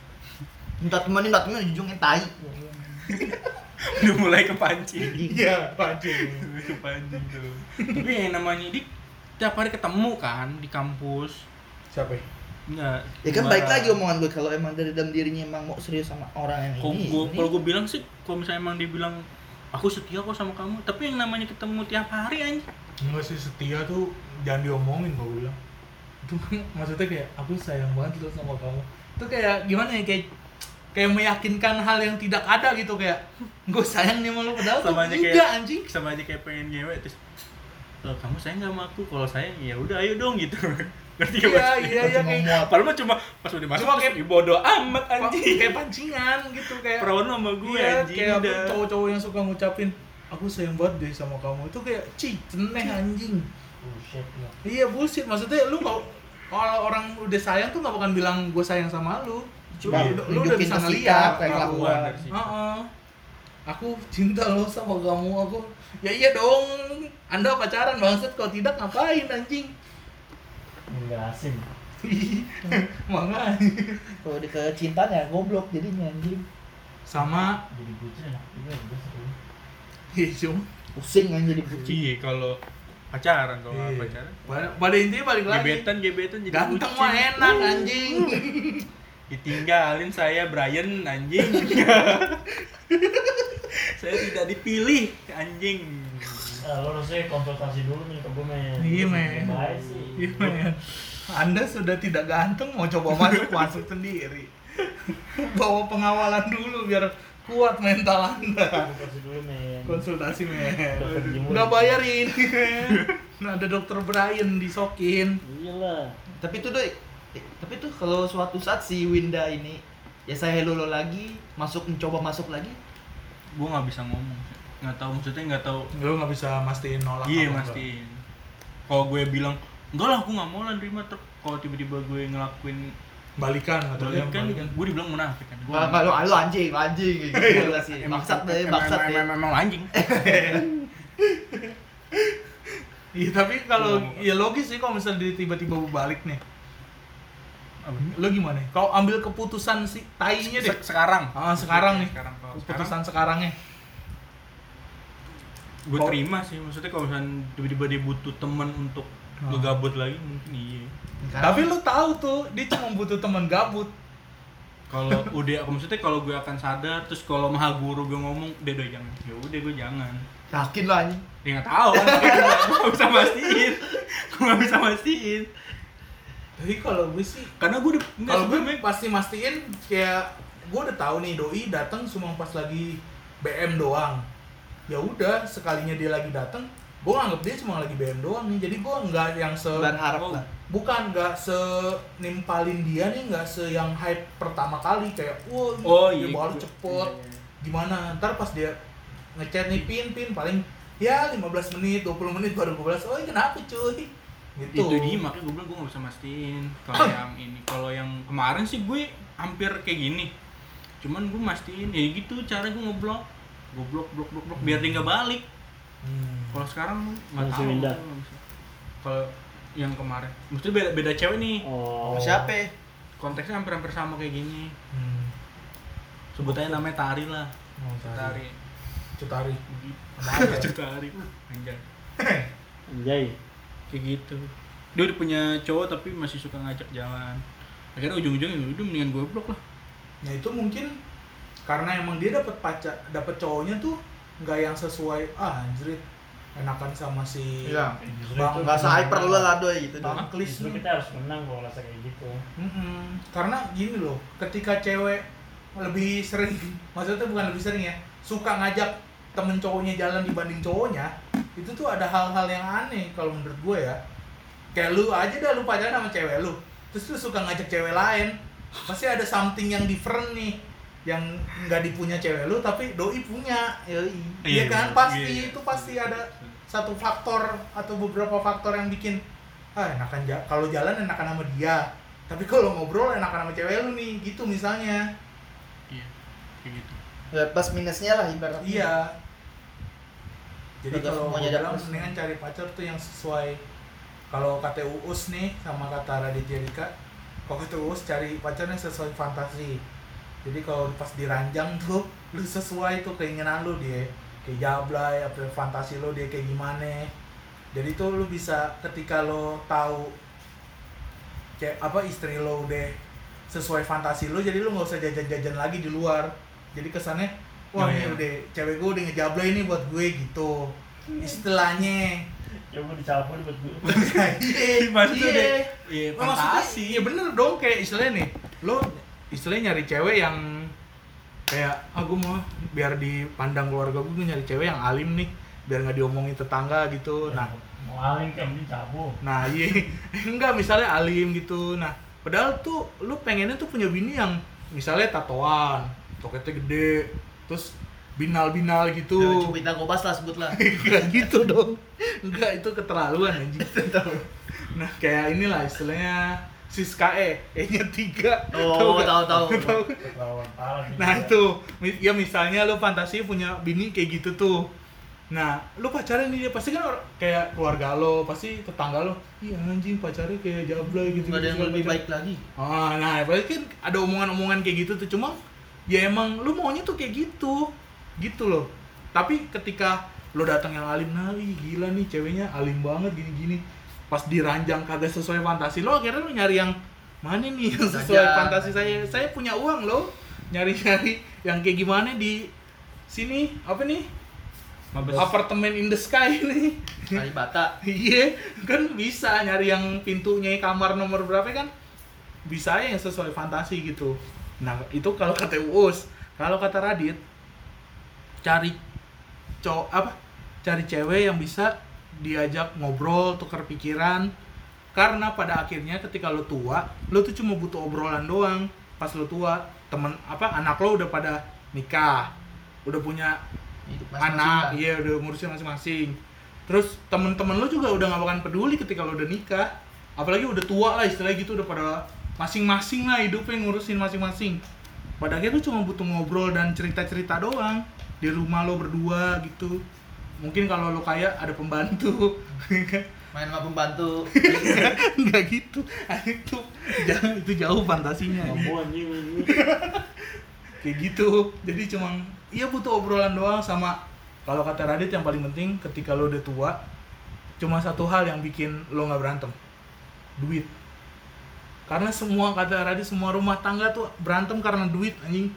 Speaker 5: Minta temenin minta temenin ujungnya tai
Speaker 3: udah mulai kepancing.
Speaker 1: Iya pancing
Speaker 3: kepancing tuh. Tapi yang namanya di tiap hari ketemu kan di kampus.
Speaker 1: Siapa? Ya?
Speaker 3: Enggak.
Speaker 5: ya kan baik lagi omongan gue kalau emang dari dalam dirinya emang mau serius sama orang yang
Speaker 3: Kalau
Speaker 5: ini
Speaker 3: gua
Speaker 5: ini.
Speaker 3: kalau gua bilang sih kalau misalnya emang dia bilang aku setia kok sama kamu tapi yang namanya ketemu tiap hari anjing
Speaker 1: enggak sih setia tuh jangan diomongin gue bilang. Itu maksudnya kayak aku sayang banget loh sama kamu. Itu kayak gimana ya kayak kayak meyakinkan hal yang tidak ada gitu kayak gue sayang nih sama lo padahal
Speaker 3: sama aja
Speaker 1: enggak
Speaker 3: kayak
Speaker 1: anjing.
Speaker 3: sama aja kayak pengen ngewek terus "Eh, kamu sayang gak sama aku kalau sayang ya udah ayo dong gitu. Ngerti gak
Speaker 1: iya
Speaker 3: maksudnya?
Speaker 1: iya iya kayak
Speaker 3: Padahal mah cuma pas udah masuk
Speaker 1: Cuma kayak-
Speaker 3: "Ih, bodo amat anjing.
Speaker 1: kayak pancingan gitu kayak
Speaker 3: perawan sama gue
Speaker 1: iya,
Speaker 3: anjing
Speaker 1: kayak cowok-cowok yang suka ngucapin aku sayang banget deh sama kamu itu kayak cih ceneh anjing.
Speaker 4: Bullshit.
Speaker 1: Iya bullshit. Maksudnya lu kalau orang udah sayang tuh nggak bakal bilang gue sayang sama lu. Cuma
Speaker 5: Iya,
Speaker 1: lu, udah bisa ngeliat
Speaker 5: kayak
Speaker 1: kelakuan. Heeh. Aku cinta lo sama kamu aku. Ya iya dong. Anda pacaran banget kalau tidak ngapain anjing?
Speaker 4: Enggak asing.
Speaker 1: Makanya.
Speaker 5: kalau di kecintanya goblok jadinya anjing
Speaker 1: Sama
Speaker 4: Jadi bucin enak juga udah seru.
Speaker 1: iya cuma
Speaker 5: pusing kan jadi bucin
Speaker 3: iya kalau pacaran kalau
Speaker 1: iya.
Speaker 3: pacaran
Speaker 1: pada, pada intinya balik lagi.
Speaker 3: gebetan gebetan jadi
Speaker 1: Ganteng mah enak anjing.
Speaker 3: ditinggalin saya Brian anjing saya tidak dipilih anjing
Speaker 4: Ah, lo harusnya konsultasi dulu nih ke gue men.
Speaker 1: Iya, men.
Speaker 4: Baik sih.
Speaker 1: Iya, men. Anda sudah tidak ganteng mau coba masuk masuk sendiri. bawa pengawalan dulu biar kuat mental anda
Speaker 4: Kasih dulu men.
Speaker 1: konsultasi men
Speaker 4: Dokter Jimur.
Speaker 1: nggak bayar ini men nah, ada dokter Brian disokin
Speaker 4: Iyalah.
Speaker 5: Tapi itu doi, eh, tapi tuh kalau suatu saat si Winda ini ya saya hello lo lagi, masuk mencoba masuk lagi.
Speaker 3: gue nggak bisa ngomong. Nggak tahu maksudnya nggak tahu.
Speaker 1: Lu nggak bisa mastiin nolak
Speaker 3: iya mastiin. Kalau gue bilang enggak lah aku nggak mau lah nerima. Truk kalau tiba-tiba gue ngelakuin
Speaker 1: balikan atau dia
Speaker 3: balik kan
Speaker 1: balikan
Speaker 3: gue dibilang munafik kan. Gue-
Speaker 5: Wah, kalau lu anjing, anjing. Gitu lah sih.
Speaker 3: Emang-
Speaker 5: Bangsat deh,
Speaker 3: emang-
Speaker 5: deh.
Speaker 3: emang- emang anjing.
Speaker 1: Iya tapi kalau ya logis sih kalau misalnya tiba-tiba balik nih? Lo gimana? Kau ambil keputusan si tainya deh.
Speaker 3: Se- sekarang.
Speaker 1: Ah sekarang nih.
Speaker 3: Sekarang kalau sekarang.
Speaker 1: Keputusan sekarangnya.
Speaker 3: Gue terima sih maksudnya kalau misalnya tiba-tiba dia butuh teman untuk
Speaker 1: Oh.
Speaker 3: ngegabut lagi mungkin iya.
Speaker 1: Tapi lu tahu tuh dia cuma butuh teman gabut.
Speaker 3: Kalau udah aku maksudnya kalau gue akan sadar terus kalau maha guru gue ngomong udah udah jangan. Ya udah gue jangan.
Speaker 5: Yakin lu anjing.
Speaker 3: dia nggak tahu kan gue nggak bisa mastiin. Gue nggak bisa mastiin
Speaker 1: tapi kalau gue sih
Speaker 3: karena gue
Speaker 1: kalau gue pasti mastiin kayak gue udah tahu nih doi datang cuma pas lagi BM doang. Ya udah sekalinya dia lagi datang gue nganggap dia cuma lagi BM doang nih. Jadi gue nggak yang se
Speaker 5: Berharap lah.
Speaker 1: bukan nggak se nimpalin dia nih nggak se yang hype pertama kali kayak wah
Speaker 3: Oh,
Speaker 1: dia
Speaker 3: iya,
Speaker 1: baru
Speaker 3: iya.
Speaker 1: cepet. gimana? Ntar pas dia ngechat nih pin pin paling ya 15 menit 20 menit baru gue balas. Oh kenapa cuy gitu
Speaker 3: itu dia makanya gue bilang gue nggak bisa mastiin kalau yang ini. Kalau yang kemarin sih gue hampir kayak gini. Cuman gue mastiin ya gitu cara gue ngeblok. Gue blok blok blok blok biar dia nggak balik.
Speaker 1: Hmm.
Speaker 3: kalau sekarang nggak tahu. kalau yang kemarin. Mesti beda beda cewek nih.
Speaker 4: Oh.
Speaker 5: Sama siapa?
Speaker 3: konteksnya hampir hampir sama kayak gini.
Speaker 1: Hmm.
Speaker 3: sebutannya namanya Tari lah.
Speaker 1: Oh,
Speaker 3: Tari.
Speaker 1: Cutari.
Speaker 3: Tari anjay.
Speaker 4: Anjay.
Speaker 3: Kayak gitu dia udah punya cowok tapi masih suka ngajak jalan akhirnya ujung-ujungnya "Ya udah mendingan gue blok lah
Speaker 1: Nah itu mungkin karena emang dia dapat pacar, dapat cowoknya tuh nggak yang sesuai ah anjrit enakan sama si
Speaker 5: Iya.
Speaker 1: Bang
Speaker 5: Enggak se-hyper lu lah doi gitu.
Speaker 1: Bang Klis
Speaker 4: kita harus menang kalau rasa kayak gitu.
Speaker 1: Mm-mm. Karena gini loh, ketika cewek lebih sering, maksudnya bukan lebih sering ya, suka ngajak temen cowoknya jalan dibanding cowoknya, itu tuh ada hal-hal yang aneh kalau menurut gue ya. Kayak lu aja dah lu pacaran sama cewek lu, terus lu suka ngajak cewek lain, pasti ada something yang different nih yang nggak dipunya cewek lu tapi doi punya
Speaker 5: Yoi.
Speaker 1: Iya kan
Speaker 3: bener.
Speaker 1: pasti
Speaker 3: Iya.
Speaker 1: itu pasti ada satu faktor atau beberapa faktor yang bikin ah enakan ja- kalau jalan enakan sama dia tapi kalau ngobrol enakan sama cewek lu nih gitu misalnya
Speaker 3: iya kayak gitu
Speaker 5: Ya plus minusnya lah ibaratnya.
Speaker 1: iya jadi kalau
Speaker 5: semuanya
Speaker 1: bilang mendingan cari pacar tuh yang sesuai. Kalau kata Uus nih sama kata Raditya Dika kalau kata Uus cari pacar yang sesuai fantasi. Jadi kalau pas diranjang tuh lu sesuai tuh keinginan lu dia kayak jablay apa fantasi lo dia kayak gimana jadi tuh lu bisa ketika lo tahu kayak apa istri lo udah sesuai fantasi lo jadi lu nggak usah jajan-jajan lagi di luar. Jadi kesannya wah ini udah cewek gue udah ngejablay ini buat gue gitu. Istilahnya.
Speaker 4: Coba dicabut buat gue.
Speaker 1: iya.
Speaker 3: Maksudnya
Speaker 1: iya.
Speaker 3: iya, fantasi.
Speaker 1: iya bener dong kayak istilahnya nih lo istilahnya nyari cewek yang kayak aku mau biar dipandang keluarga gue nyari cewek yang alim nih biar nggak diomongin tetangga gitu. Nah.
Speaker 4: mau aling kayak mending cabut.
Speaker 1: nah iya. Enggak misalnya alim gitu. Nah padahal tuh lu pengennya tuh punya bini yang misalnya tatoan toketnya gede terus binal binal gitu
Speaker 5: Nah, Cupita Gobas lah sebut lah.
Speaker 1: Enggak gitu dong. Enggak, itu keterlaluan anjing. nah, kayak inilah istilahnya Siska E, E-nya 3.
Speaker 5: Oh, tahu tahu.
Speaker 4: Nih.
Speaker 1: Nah, itu ya misalnya lu fantasi punya bini kayak gitu tuh. Nah, lu pacaran nih dia pasti kan kayak keluarga lo, pasti tetangga lo, iya anjing pacarnya kayak jablay gitu.
Speaker 5: Nggak ada yang lebih baik lagi.
Speaker 1: Ah, nah, berarti kan ada omongan-omongan kayak gitu tuh cuma ya emang lu maunya tuh kayak gitu. Gitu loh. Tapi ketika lo datang yang alim, nah ih, gila nih ceweknya alim banget gini-gini. Pas diranjang kagak sesuai fantasi lo, akhirnya lo nyari yang mana nih yang sesuai
Speaker 5: Ranjang.
Speaker 1: fantasi saya. Saya punya uang loh. Nyari-nyari yang kayak gimana di sini apa nih?
Speaker 3: Mabes.
Speaker 1: Apartemen in the sky nih.
Speaker 5: Kalibata.
Speaker 1: Iya, kan bisa nyari yang pintunya kamar nomor berapa kan? Bisa ya yang sesuai fantasi gitu. Nah itu kalau kata Uus kalau kata Radit cari cowok apa? Cari cewek yang bisa diajak ngobrol tukar pikiran. Karena pada akhirnya ketika lo tua lo tuh cuma butuh obrolan doang. Pas lo tua temen apa anak lo udah pada nikah. Udah punya
Speaker 5: Hidup
Speaker 1: anak iya udah ngurusin masing-masing. Terus temen-temen lo juga udah gak bakalan peduli ketika lo udah nikah. Apalagi udah tua lah istilahnya gitu udah pada masing-masing lah hidupnya ngurusin masing-masing. Pada akhirnya lo cuma butuh ngobrol dan cerita-cerita doang. Di rumah lo berdua gitu. Mungkin kalau lo kaya ada pembantu.
Speaker 5: Main sama pembantu.
Speaker 1: Nggak gitu. Itu jauh itu jauh fantasinya.
Speaker 4: Mampu anjing. Ini.
Speaker 1: kayak gitu. Jadi cuma iya butuh obrolan doang sama kalau kata Radit yang paling penting ketika lo udah tua cuma satu hal yang bikin lo nggak berantem. Duit karena semua kata Radit semua rumah tangga tuh berantem karena duit anjing.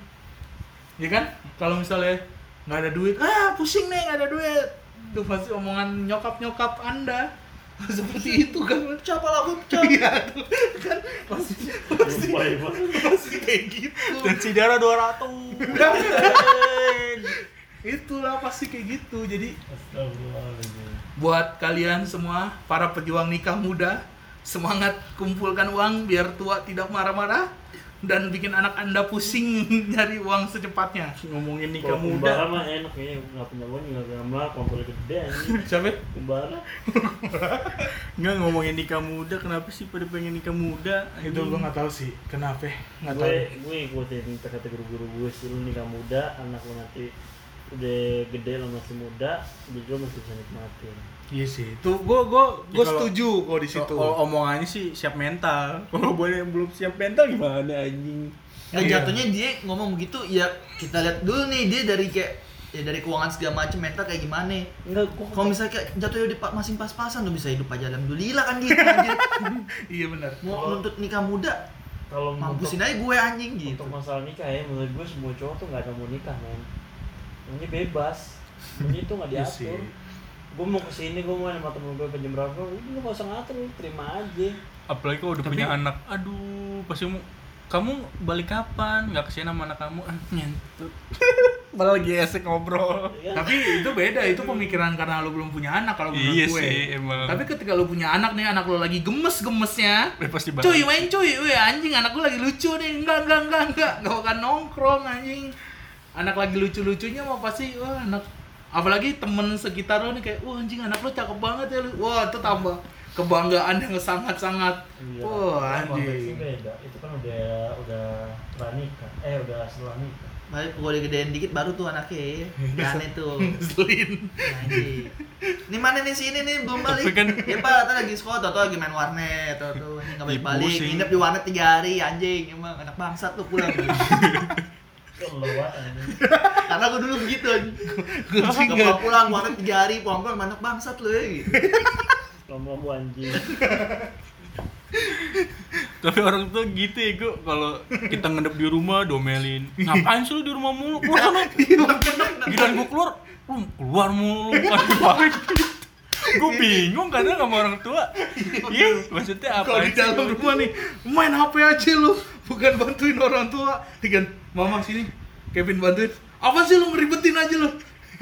Speaker 1: Ya kan? Kalau misalnya nggak ada duit ah pusing nih nggak ada duit. Tuh pasti omongan nyokap nyokap anda. Seperti itu kan?
Speaker 5: Siapa lagu pecah?
Speaker 1: Iya. Kan? Pasti pasti.
Speaker 4: Banget.
Speaker 1: pasti kayak gitu.
Speaker 3: Tensi darah 200.
Speaker 1: itulah pasti kayak gitu. Jadi buat kalian semua para pejuang nikah muda semangat kumpulkan uang biar tua tidak marah-marah dan bikin anak anda pusing nyari uang secepatnya
Speaker 3: Ngomongin nikah
Speaker 4: kumbara
Speaker 3: muda.
Speaker 4: mah enak ya, nggak punya uang juga gak mah, kompor gede
Speaker 1: siapa
Speaker 4: Kumbara.
Speaker 3: Nggak ngomongin nikah muda, kenapa sih pada pengen nikah muda?
Speaker 1: itu gue nggak tahu sih kenapa nggak tahu
Speaker 4: Gue gue ikutin kata guru-guru gue sih lu nikah muda, anak lu nanti udah gede lo masih muda, jadi lo masih bisa nikmatin.
Speaker 1: Iya sih tuh gue gue
Speaker 3: Ya,
Speaker 1: gue
Speaker 3: kalau-
Speaker 1: setuju kok di situ
Speaker 3: Kalau omongannya sih siap mental. Kalau boleh belum siap mental gimana anjing?
Speaker 5: Nah,
Speaker 1: Iya.
Speaker 5: jatuhnya dia ngomong begitu ya kita lihat dulu nih dia dari kayak ya dari keuangan segala macam mental kayak gimana
Speaker 4: Enggak, gua
Speaker 5: kalau misalnya kayak jatuhnya di masing pas-pasan lu bisa hidup aja alhamdulillah kan gitu anjir.
Speaker 1: iya benar
Speaker 5: mau nuntut nikah muda
Speaker 4: kalau
Speaker 5: mampusin aja gue anjing gitu
Speaker 4: Untuk masalah nikah ya, menurut gue semua cowok tuh nggak ada mau nikah men. Ini bebas. Ini tuh nggak
Speaker 1: Iya
Speaker 4: diatur. Gue mau ke sini, gue mau sama temen gue ke jam berapa, udah lu gak usah ngatur, lu terima aja.
Speaker 3: Apalagi kalau udah
Speaker 1: Tapi-
Speaker 3: punya anak. Aduh, pasti mau kamu balik kapan? Nggak kesian sama anak kamu? Ah, nyentut. Malah lagi esek ngobrol.
Speaker 4: Ya,
Speaker 1: tapi itu beda itu pemikiran karena lo belum punya anak kalau menurut
Speaker 3: Iya
Speaker 1: gue
Speaker 3: sih, emang.
Speaker 1: tapi ketika lo punya anak nih anak lo lagi gemes gemesnya
Speaker 3: Eh, pasti banget.
Speaker 1: cuy main cuy weh anjing anak gue lagi lucu nih enggak enggak enggak enggak enggak bakal nongkrong anjing anak lagi lucu lucunya mau pasti wah anak apalagi temen sekitar lo nih kayak wah anjing anak lo cakep banget ya lu. Wah itu tambah kebanggaan yang sangat sangat
Speaker 4: Iya,
Speaker 1: wah anjing.
Speaker 4: beda. Itu kan udah udah nikah. Eh, udah setelah nikah.
Speaker 5: Balik kalau digedein dikit baru tuh anaknya. Ya aneh tuh.
Speaker 1: Ngeselin.
Speaker 5: Anjing. Ini mana nih sini nih belum balik.
Speaker 3: Tapi kan-
Speaker 5: ya pak tadi lagi sekolah tau lagi main warnet tau tuh ini nggak balik balik
Speaker 3: Ih, pusing.
Speaker 5: nginep di warnet tiga hari anjing. Emang anak bangsat tuh pulang Karena gue dulu begitu anjing
Speaker 1: gue sih
Speaker 5: Gak
Speaker 1: nggak
Speaker 5: pulang pulang warnet tiga hari pulang pulang anak bangsat lu ya gitu
Speaker 4: Lomba anjing.
Speaker 3: Tapi orang tua gitu ya, gue kalau kita ngendep di rumah domelin. Ngapain sih lu di rumah mulu? Keluar sana. Giliran gue keluar, lu keluar mulu. Balik. Gue bingung kadang sama orang tua. Iya, maksudnya apa
Speaker 1: kalau di dalam rumah nih main HP aja lu bukan bantuin orang tua kan mama sini Kevin bantuin. Apa sih lu ngeribetin aja lu?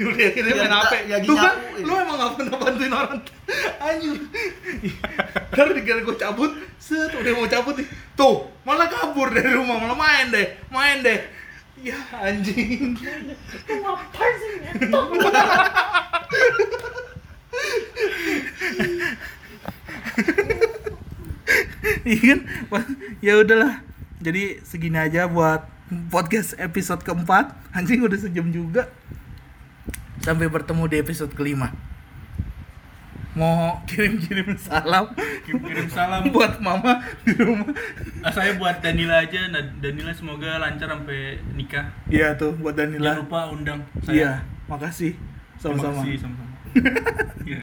Speaker 1: Udah akhirnya
Speaker 5: Ya,
Speaker 1: main HP
Speaker 5: ya,
Speaker 1: tuh kan lu emang gak pernah bantuin orang. Anjing. Ntar dikira gue cabut set udah mau cabut nih. Tuh malah kabur dari rumah malah main deh main deh. Ya anjing.
Speaker 4: Ngapain sih? Ngetok?
Speaker 1: Iya kan? Ya udahlah. Jadi segini aja buat podcast episode keempat. Anjing udah sejam juga. Sampai bertemu di episode kelima. Mau kirim-kirim salam,
Speaker 3: Kirim salam
Speaker 1: buat mama di rumah.
Speaker 3: Ah, saya buat Danila aja. Nah, Danila semoga lancar sampai nikah.
Speaker 1: Iya tuh buat
Speaker 3: Jangan
Speaker 1: Danila.
Speaker 3: lupa undang
Speaker 1: Iya, makasih.
Speaker 3: Terima
Speaker 1: Sama-sama.
Speaker 3: kasih, sama-sama. Iya.